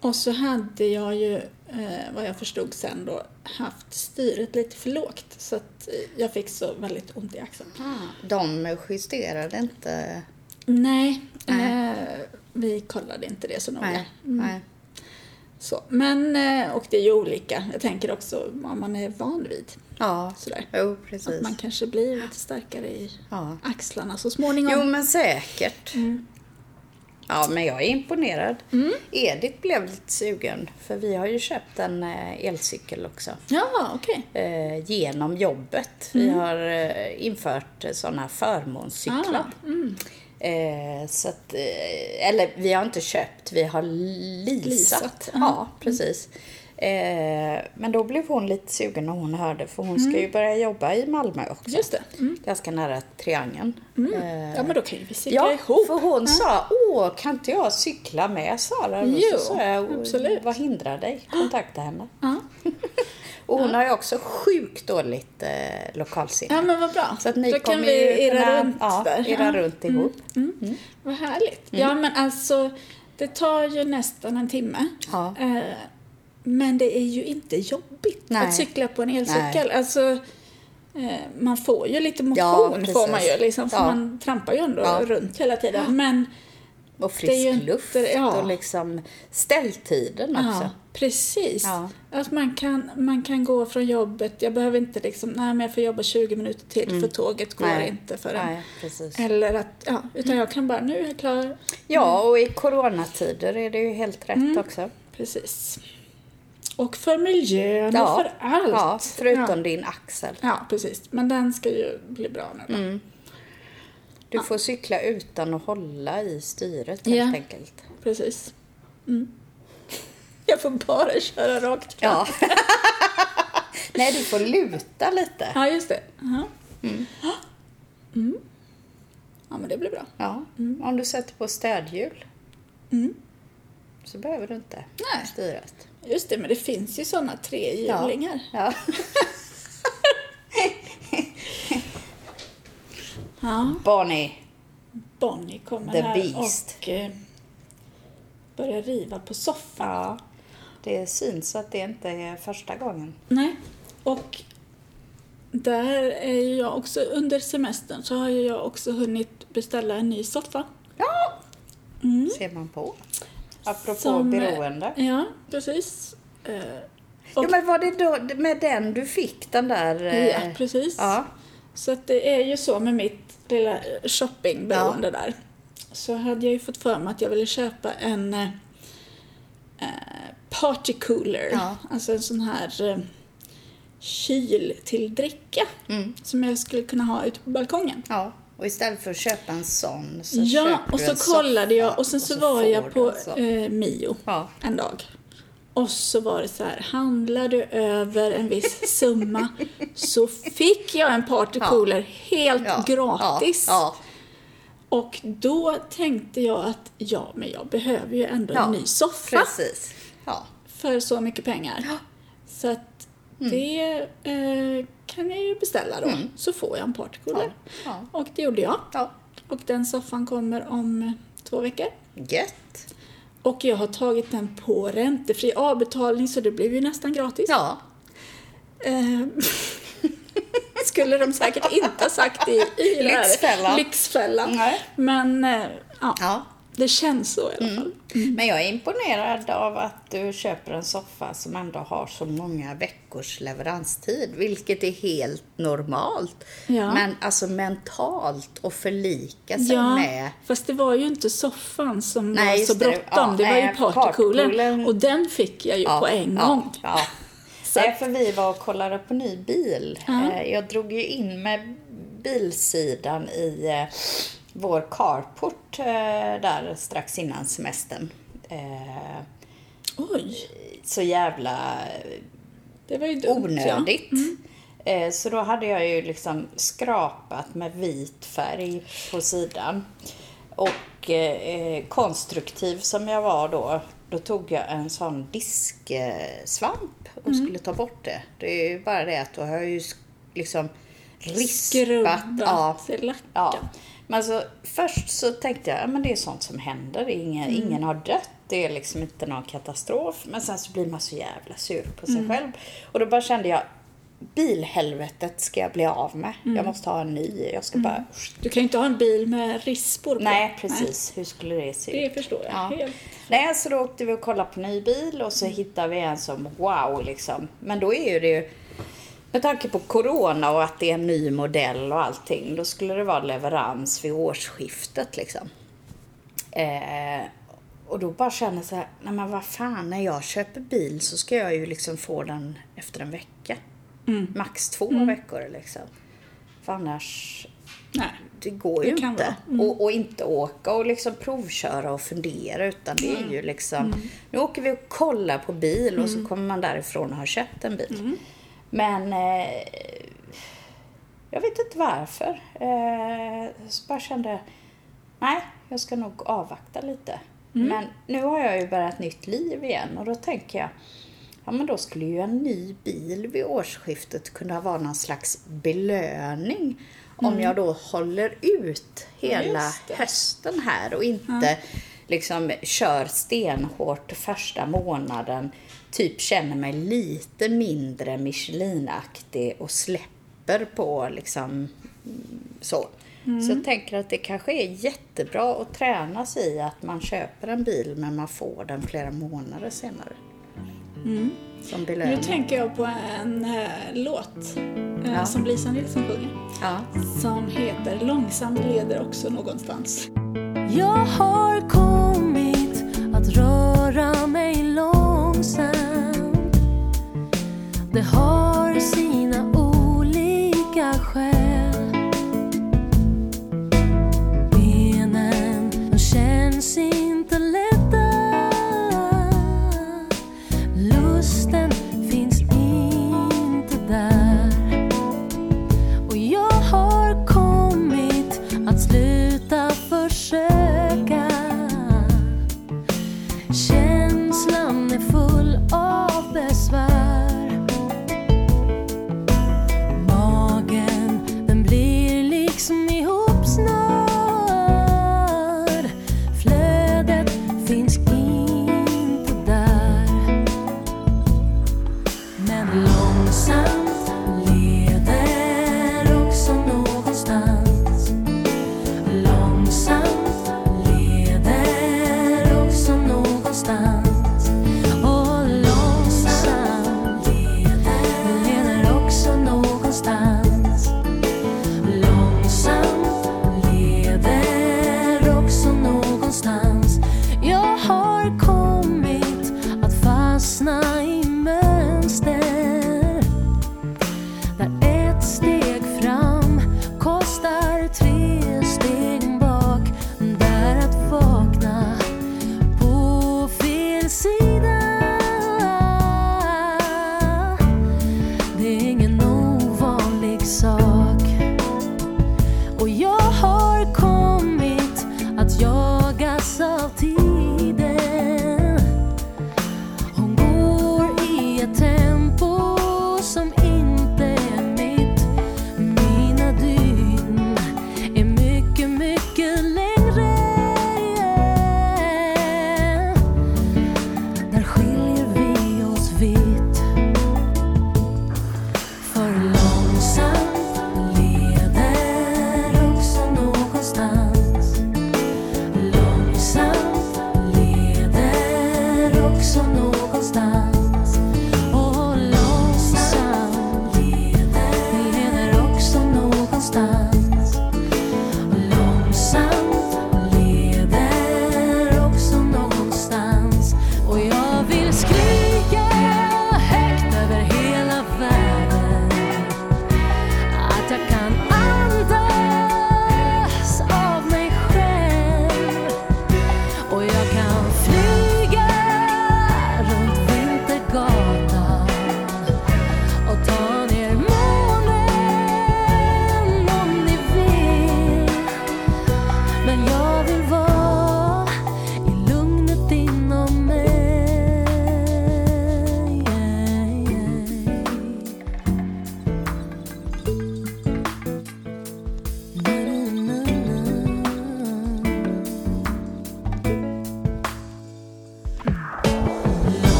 Och så hade jag ju, eh, vad jag förstod sen då, haft styret lite för lågt. Så att eh, jag fick så väldigt ont i axeln. Ah, de justerade inte? Nej, Nej. Eh, vi kollade inte det så noga. Nej. Mm. Nej. Så, men, eh, och det är ju olika. Jag tänker också vad man är van vid. Ja, Sådär. jo Att precis. man kanske blir lite starkare i Ja. axlarna så småningom. Jo, men säkert. Ja, men jag är imponerad. Edith blev lite sugen, för vi har ju köpt en eh, elcykel också. Ja, okej. Eh, genom jobbet. Vi har eh, infört sådana förmånscyklar. Ah, mm. Eh, så att, eh, eller vi har inte köpt, vi har leasat. Leasat, ja. Ja, precis. Eh, men då blev hon lite sugen när hon hörde, för hon ska ju börja jobba i Malmö också. Just det. Mm. Ganska nära Triangeln. Eh, Ja, men då kan ju vi cykla Ja, ihop. för hon sa, åh, kan inte jag cykla med Sara? Och Jo, så sa jag, absolut. vad hindrar dig? Kontakta henne. Och hon har ju också sjukt dåligt eh, lokalsinne. ja, men vad bra. Så att ni då kan vi irra kunna runt ja, där. irra runt ihop. Mm. Vad härligt. Ja, men alltså, det tar ju nästan en timme. Ja. Eh, men det är ju inte jobbigt Nej. att cykla på en elcykel. Alltså, eh, man får ju lite Ja, motion precis. får man ju liksom, för Ja. man trampar ju ändå Ja. runt hela tiden. Men Och frisk inte- luft ja. och liksom ställtiden också. Ja, precis. Ja. Att man kan, man kan gå från jobbet, jag behöver inte liksom, nej men jag får jobba 20 minuter till för tåget går Mm. Nej. inte förrän. Nej, precis. Eller att, ja, utan jag kan bara, nu är jag klar. Ja, och i coronatider är det ju helt rätt Mm. också. Precis. Och för miljön Ja. och för allt. Ja, förutom Ja. din axel. ja, precis. Men den ska ju bli bra nu då. Mm. Du får cykla utan att hålla i styret helt enkelt. Precis. Mm. Jag får bara köra rakt fram. Ja. Nej, du får luta lite. Ja, just det. Ja. Mm. Ja, men det blir bra. Ja. Om du sätter på städhjul Mm. så behöver du inte Nej. styret. Just det, men det finns ju sådana trehjulingar. Ja. Ja. Bonnie. Bonnie kommer The här Beast. och eh, börjar riva på soffan. Ja. Det syns att det inte är första gången. Nej. Och där är jag också, under semestern så har jag också hunnit beställa en ny soffa. Ja. Mm. Ser man på. Apropå Som, eh, beroende. Ja, precis. Eh, och, Ja, men var det då med den du fick den där... eh, ja, precis. Ja. Så att det är ju så med mitt lilla shoppingberoende där. Så hade jag ju fått för mig att jag ville köpa en eh, eh, party cooler. Ja. Alltså en sån här eh, kyl till dricka. Mm. Som jag skulle kunna ha ute på balkongen. Ja. Och istället för att köpa en sån så Ja, och så kollade jag och sen så, så var jag på eh, Mio Ja. en dag. Och så var det så här, handlar du över en viss summa så fick jag en partycooler helt Ja, gratis. Ja, Och då tänkte jag att ja, men jag behöver ju ändå Ja, en ny soffa ja, precis. Ja. för så mycket pengar. Så att det eh, kan jag ju beställa då, så får jag en partycooler. Mm. Ja, ja. Och det gjorde jag. ja. Och den soffan kommer om två veckor. Gött. Och jag har tagit den på räntefri avbetalning så det blev ju nästan gratis. Ja. Eh, skulle de säkert inte ha sagt i, i Lyxfällan. Lyxfällan. Men eh, ja, det känns så i alla fall. Men jag är imponerad av att du köper en soffa som ändå har så många veckors leveranstid, vilket är helt normalt. Ja. Men alltså mentalt och förlika sig Ja, med fast det var ju inte soffan som Nej, var så det. bråttom. Ja, det var nej, ju partycoolern- Och den fick jag ju på en ja, gång. Ja. Så Nej, för vi var och kollade på ny bil. Ja. Eh, Jag drog ju in med bilsidan i eh, vår carport eh, där strax innan semestern. Eh, Oj, Så jävla det var ju dumt. onödigt. Ja. Eh, Så då hade jag ju liksom skrapat med vit färg på sidan. Och konstruktiv som jag var då, då tog jag en sån disksvamp och skulle ta bort det. Det är ju bara det att då har jag ju liksom rispat. Skrubbat Ja, sig lacka. Ja. Men alltså, först så tänkte jag, ja, men det är sånt som händer. Det är Ingen, ingen har dött. Det är liksom inte någon katastrof. Men sen så blir man så jävla sur på sig själv. Och då bara kände jag, bilhelvetet ska jag bli av med. Jag måste ha en ny. Jag ska bara... Du kan ju inte ha en bil med rispor på. Nej, precis. Hur skulle det se ut? Det förstår jag Ja. helt. Nej, så då åkte vi och kollade på ny bil och så hittade vi en som wow liksom. Men då är ju det ju, med tanke på corona och att det är en ny modell och allting, då skulle det vara leverans vid årsskiftet liksom. Eh, och då bara känner jag så här, nej men vad fan, när jag köper bil så ska jag ju liksom få den efter en vecka. Max två veckor liksom. För annars, Nej. det går ju Det inte. Mm. Och, och inte åka och liksom provköra och fundera utan det Mm. är ju liksom, nu åker vi och kollar på bil och så kommer man därifrån och har köpt en bil. Mm. Men eh, jag vet inte varför. Eh, så bara kände, nej, jag ska nog avvakta lite. Mm. Men nu har jag ju börjat nytt liv igen och då tänker jag, ja men då skulle ju en ny bil vid årsskiftet kunna vara någon slags belöning. Om jag då håller ut hela Mm. Hösten här och inte liksom kör stenhårt första månaden. Typ känner mig lite mindre Michelin-aktig och släpper på liksom mm, så. Så jag tänker att det kanske är jättebra att träna sig i att man köper en bil men man får den flera månader senare. Som Nu tänker jag på en eh, låt eh, Ja. som Lisa Nilsson sjunger. Ja. Som heter Långsamt leder också någonstans. Jag har kommit att röra mig långsamt Det har sin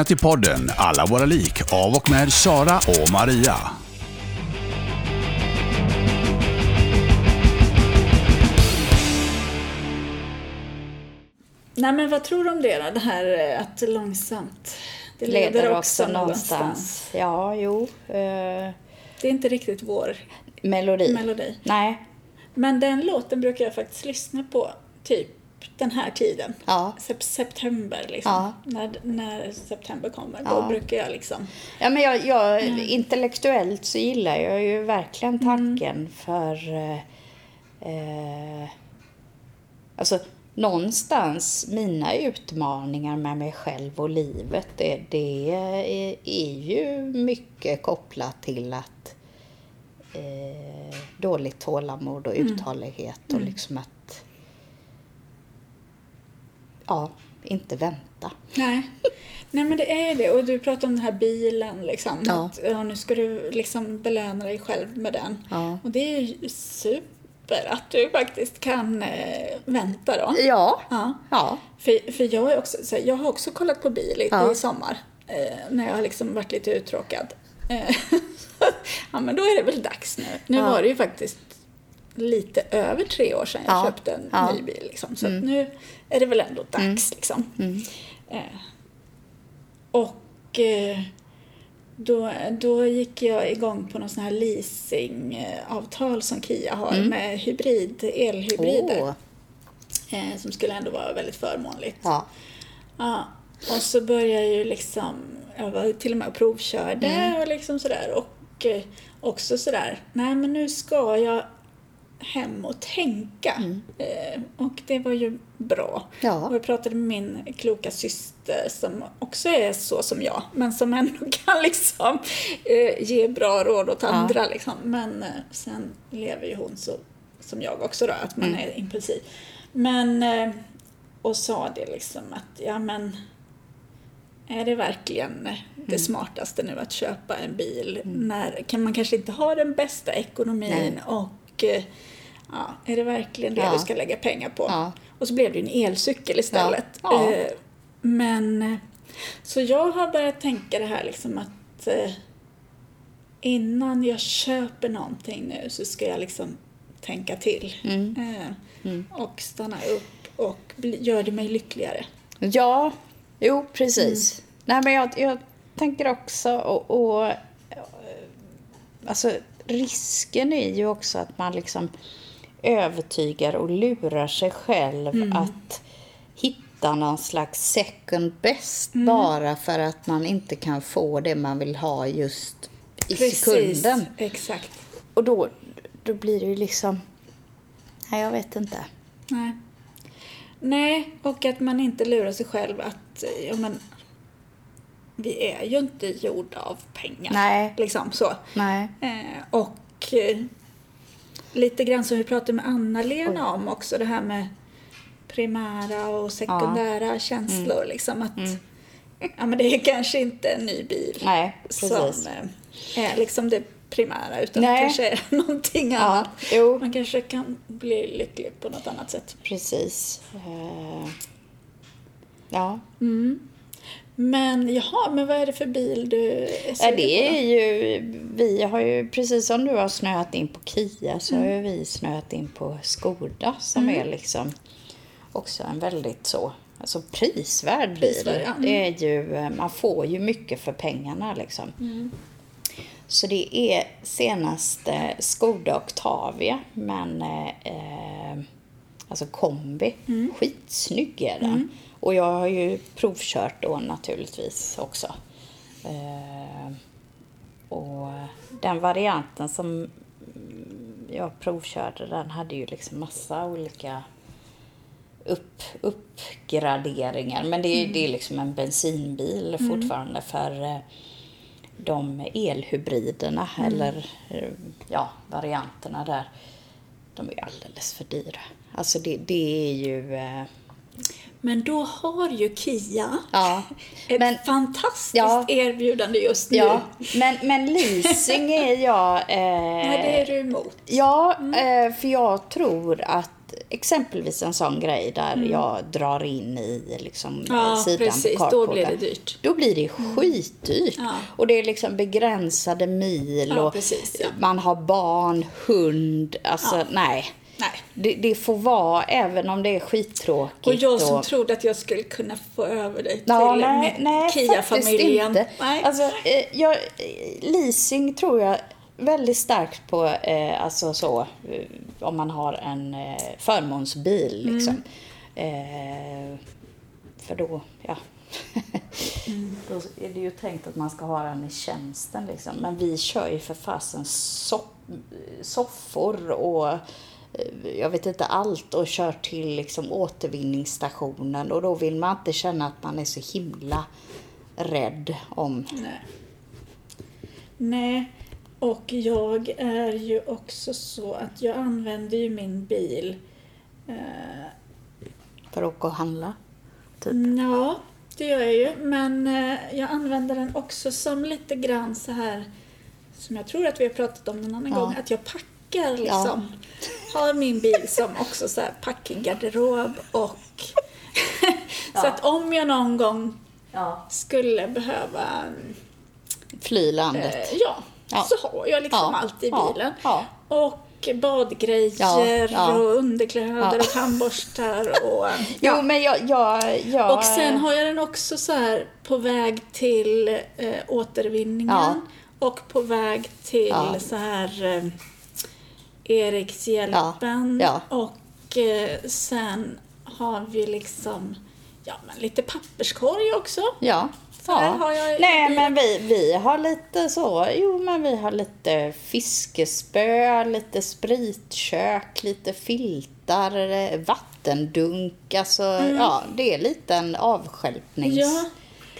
lyssnar till podden Alla våra lik av och med Sara och Maria. Nej men vad tror du om det då? Det här eh, att långsamt, det Leder också någonstans. Ja, jo. Eh, Det är inte riktigt vår melodi. melodi. Nej. Men den låten brukar jag faktiskt lyssna på typ den här tiden. Ja. Sep- September liksom. Ja. När, när september kommer. Ja. Då brukar jag liksom... Ja, men jag, jag, Intellektuellt så gillar jag ju verkligen Mm. tanken för... Eh, eh, alltså, någonstans, mina utmaningar med mig själv och livet, det, det är, är ju mycket kopplat till att eh, dåligt tålamod och Mm. uthållighet och liksom att ja, inte vänta. Nej. Nej men det är det. Och du pratar om den här bilen liksom. Ja. Att, ja, nu ska du liksom belöna dig själv med den. Ja. Och det är ju super att du faktiskt kan eh, vänta då. Ja. Ja. Ja. För, för jag, är också, så här, jag har också kollat på bil i, Ja. i sommar. Eh, när jag har liksom varit lite uttråkad. Eh, ja men då är det väl dags nu. Nu var det ju faktiskt lite över tre år sedan jag Ja. köpte en Ja. Mm. ny bil. Liksom. Så att nu är det väl ändå dags liksom. Eh, och eh, då, då gick jag igång på någon sån här leasingavtal som Kia har med hybrid, elhybrider. Mm. Åh. Eh, som skulle ändå vara väldigt förmånligt. Ja. Ja, och så började jag ju liksom, jag var till och med och provkörde Mm. och liksom sådär. Och eh, också sådär, nej men nu ska jag hem och tänka. Eh, och det var ju bra. Mm. Ja. Och jag pratade med min kloka syster som också är så som jag, men som ändå kan liksom eh, ge bra råd åt andra. Liksom. Men eh, sen lever ju hon så som jag också då, att man Mm. är impulsiv. Men, och sa det liksom att, ja men är det verkligen det Mm. smartaste nu att köpa en bil när kan man kanske inte ha den bästa ekonomin Nej. och eh, ja, är det verkligen det Ja. du ska lägga pengar på? Ja. Och så blev det en elcykel istället. Ja. Eh, Men eh, så jag har börjat tänka det här liksom att innan jag köper någonting nu så ska jag liksom tänka till. Mm. Eh, Och stanna upp och gör det mig lyckligare. Ja, jo precis. Nej, men jag, jag tänker också och, och alltså risken är ju också att man liksom övertygar och lurar sig själv att hitta någon slags second best bara för att man inte kan få det man vill ha just i sekunden. Exakt. Och då, då blir det ju liksom, nej jag vet inte. Nej. Nej, och att man inte lurar sig själv att ja, men, vi är ju inte gjorda av pengar. Nej. Liksom så. Nej. Eh, och eh, lite grann som vi pratade med Anna-Lena om också, det här med primära och sekundära känslor. Liksom att ja, men det är kanske inte en ny bil Nej, som eh, är liksom det primära utan Nej. det kanske är någonting annat. jo. Man kanske kan bli lycklig på något annat sätt. Precis. Eh, ja. Men jaha, men vad är det för bil du är Ja, det är ju, vi har ju, precis som du har snöat in på Kia så har ju vi snöat in på Skoda som är liksom också en väldigt så, alltså prisvärd bil. Prisvärd, ja. Det är ju, eh, man får ju mycket för pengarna liksom. Så det är senaste Skoda Octavia, men eh, eh, alltså kombi. Skitsnygg är den. Och jag har ju provkört då naturligtvis också. Eh, och den varianten som jag provkörde den hade ju liksom massa olika upp, uppgraderingar. Men det är, det är liksom en bensinbil fortfarande för eh, de elhybriderna eller eh, ja, varianterna där. De är alldeles för dyra. Alltså det, det är ju... Men då har ju Kia ja, ett men, fantastiskt Ja. erbjudande just nu. ja, men, men leasing är jag... Eh, Nej, det är du emot. Ja, eh, för jag tror att exempelvis en sån grej där jag drar in i liksom Mm. Ja, sidan precis. på Då blir det dyrt. Då blir det skitdyrt. Ja. Och det är liksom begränsade mil Ja, och precis, man har barn, hund. Alltså nej. Nej. Det, det får vara, även om det är skittråkigt. Och jag som trodde att jag skulle kunna få över dig Ja, till nej, med nej faktiskt Kia-familjen. inte. Nej. Alltså, eh, jag, eh, leasing tror jag väldigt starkt på, eh, alltså så, eh, om man har en eh, förmånsbil Mm. liksom. Eh, för då, ja. Då är det ju tänkt att man ska ha den i tjänsten liksom. Men vi kör ju för fasen soff- soffor och eh, jag vet inte allt och kör till liksom återvinningsstationen och då vill man inte känna att man är så himla rädd om... Nej. Nej, och jag är ju också så att jag använder ju min bil. Eh, För att åka och handla. Typ. ja, det gör jag ju. Men eh, jag använder den också som lite grann så här som jag tror att vi har pratat om någon annan Ja. gång, att jag packar liksom. Har min bil som också så här packgarderob och så att om jag någon gång Ja. skulle behöva Fly landet. Eh, ja, Ja. så har jag liksom Ja, allt i ja, bilen. ja. Och badgrejer Ja, ja. och underkläder Ja. och tandborstar och... Jo, men jag... jag, jag Och sen har jag den också så här på väg till eh, återvinningen Ja. och på väg till Ja. så här eh, Erikshjälpen Ja, och eh, sen har vi liksom ja, men lite papperskorg också. Ja. I Nej, men vi, vi har lite så, jo men vi har lite fiskespö, lite spritkök, lite filtar, eh, vattendunk, alltså ja, det är lite en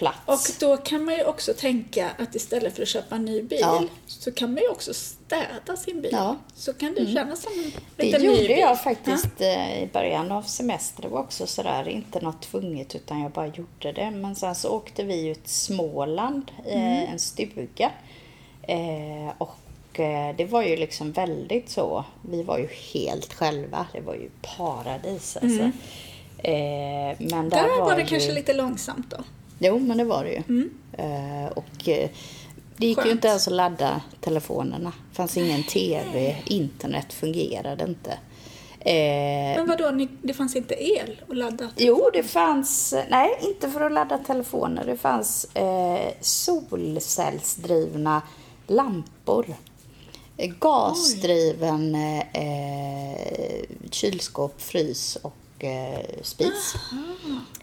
avstjälpningsplats. Och då kan man ju också tänka att istället för att köpa en ny bil Ja. så kan man ju också städa sin bil. Ja. Så kan det kännas som en Det liten ny gjorde bil. jag faktiskt eh, i början av semestern. Det var också sådär, inte något tvunget utan jag bara gjorde det. Men sen så åkte vi ut Småland, eh, en stuga. Eh, och det var ju liksom väldigt så, vi var ju helt själva. Det var ju paradis alltså. Eh, men där, Där var det ju... kanske lite långsamt då. Jo, men det var det ju. Eh, och eh, det gick ju Skönt. inte ens att ladda telefonerna. Det fanns ingen TV, internet fungerade inte. Eh, Men vadå, ni, det fanns inte el att ladda? Jo, det fanns, nej inte för att ladda telefoner, det fanns eh, solcellsdrivna lampor. Eh, Gasdriven eh, kylskåp, frys och eh, spis.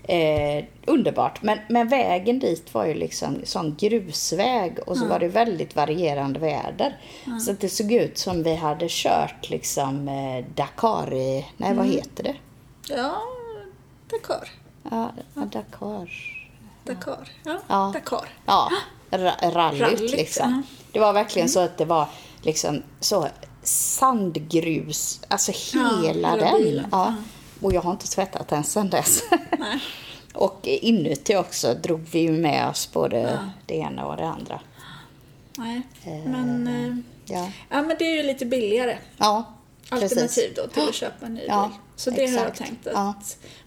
Eh, underbart, men, men vägen dit var ju liksom sån grusväg och så var det väldigt varierande väder. Så att det såg ut som vi hade kört liksom eh, Dakar i, nej vad heter det? Ja, Dakar. Ja, ja, Dakar. Dakar. Ja, Ja. Dakar. Ja, ra- rallyt Rallyt, liksom. ja. Det var verkligen så att det var liksom så sandgrus, alltså hela hela den. Ja. Och jag har inte tvättat den sedan dess. Nej. och inuti också drog vi ju med oss både det ena och det andra. Nej, men, eh, Ja, ja, men det är ju lite billigare ja precis. alternativ då till att köpa en ny Ja, bil. Så det har jag exakt. tänkt att, Ja.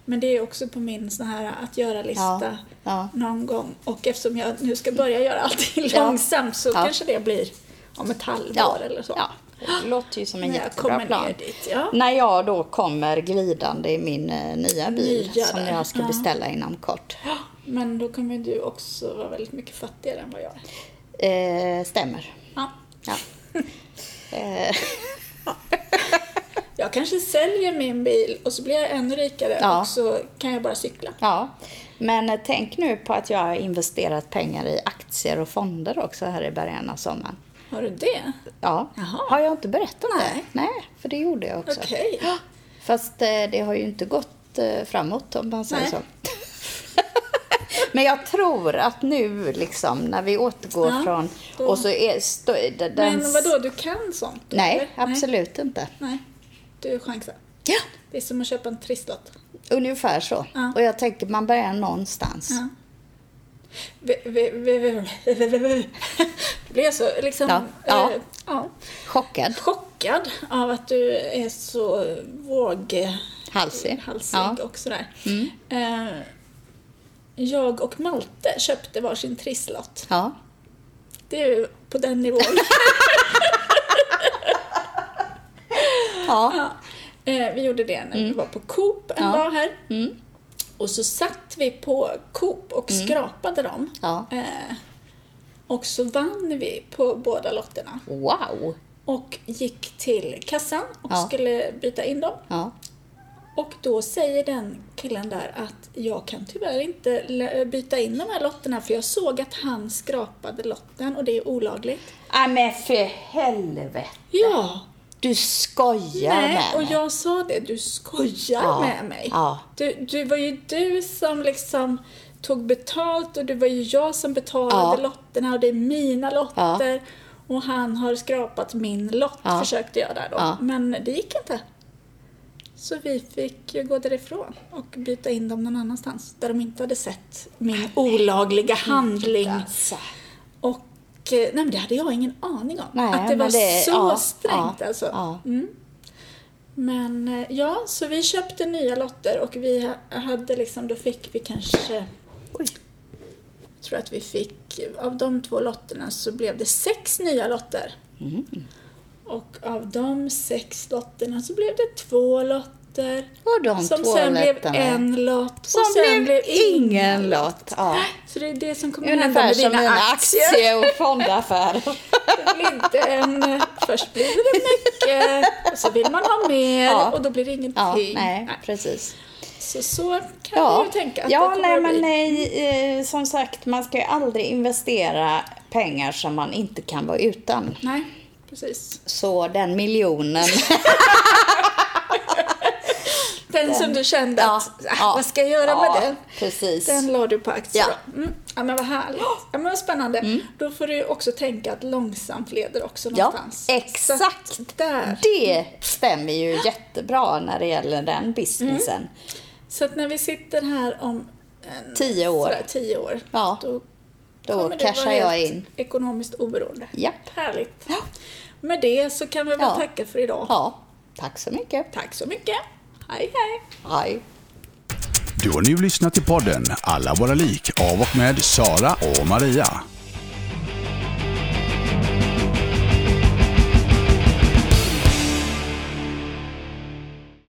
Men det är också på min sån här att göra-lista Ja, ja. någon gång. Och eftersom jag nu ska börja göra allting Ja. långsamt så Ja. kanske det blir om ett halvår Ja, eller så. ja. Det låter ju som en jättebra kommer plan. ner dit, ja. När jag då kommer glidande i min eh, nya bil Nya som jag ska ja. beställa inom kort. Men då kommer du också vara väldigt mycket fattigare än vad jag är. Eh, stämmer. Ja. Ja. eh, Jag kanske säljer min bil och så blir jag ännu rikare Ja. och så kan jag bara cykla. ja. Men eh, tänk nu på att jag har investerat pengar i aktier och fonder också här i början av sommaren. Har du det? Ja. Jaha. Har jag inte berättat Nej. det? Nej, för det gjorde jag också. Okej. Ja. Fast eh, det har ju inte gått eh, framåt om man säger Nej. så. Men jag tror att nu liksom när vi återgår Ja, från då- och så är stå, den, Men vadå, du kan sånt? Nej, eller? absolut inte. Nej, du chansar. Ja, Det är som att köpa en trisslott. ungefär så. Ja. Och jag tänker man börjar någonstans. Ja. Blev så liksom, Ja, ja. eh, ja, Chockad. chockad av att du är så våghalsig Halsig. Ja. och sådär. Eh, jag och Malte köpte varsin trisslott. Ja. Det är ju på den nivån. Ja. Eh, vi gjorde det när vi var på Coop en Ja. dag här. Och så satt vi på Coop och skrapade dem. Ja. Eh, och så vann vi på båda lotterna. Wow. Och gick till kassan och Ja. skulle byta in dem. Ja. Och då säger den killen där att jag kan tyvärr inte byta in de här lotterna för jag såg att han skrapade lotten och det är olagligt. Nej men för helvete. Ja! Du skojar Nej, med och mig. jag sa det, du skojar Ja, med mig. ja. Du, du var ju du som liksom tog betalt och det var ju jag som betalade Ja. lotterna och det är mina lotter. Och han har skrapat min lott, försökte jag där då. Men det gick inte. Så vi fick ju gå därifrån och byta in dem någon annanstans där de inte hade sett min olagliga handling. Alltså. Eh, nej, men det hade jag ingen aning om. Nej, att det var det- så ja, strängt ja, alltså. ja. Mm. Men eh, ja, så vi köpte nya lotter och vi ha- hade liksom, då fick vi kanske Oj. jag tror att vi fick, av de två lotterna så blev det sex nya lotter. Mm. Och av de sex lotterna så blev det två lotter. Och de som sen blev en lott. Som och sen blev ingen lott. Ja. Så det är det som kommer hända Ungefär med som dina mina aktier. aktie och fondaffärer. Det blir inte en, eh, först blir det mycket, och så vill man ha mer Ja. och då blir det ingenting. Ja, nej, precis. Så, så kan Ja, man ju tänka att ja det nej men nej, eh, som sagt, man ska ju aldrig investera pengar som man inte kan vara utan. Nej, precis. Så den miljonen, Den, som du kände Ja, att, äh, ja, vad ska jag göra ja, med den? precis. Den la du på aktier Ja. Mm. Ja men vad härligt. Ja men vad spännande. Då får du också tänka att långsamt leder också Ja, någonstans. exakt. Så att där. Det stämmer ju jättebra när det gäller den businessen. Så att när vi sitter här om en, Tio år. sådär, tio år Ja, då, Då kommer cashar vara jag in. ekonomiskt oberoende. Japp. Härligt. Med det så kan vi väl Ja. tacka för idag. Ja, tack så mycket. Tack så mycket. Hej hej. Hej. Du har nu lyssnat till podden Alla våra lik av och med Sara och Maria.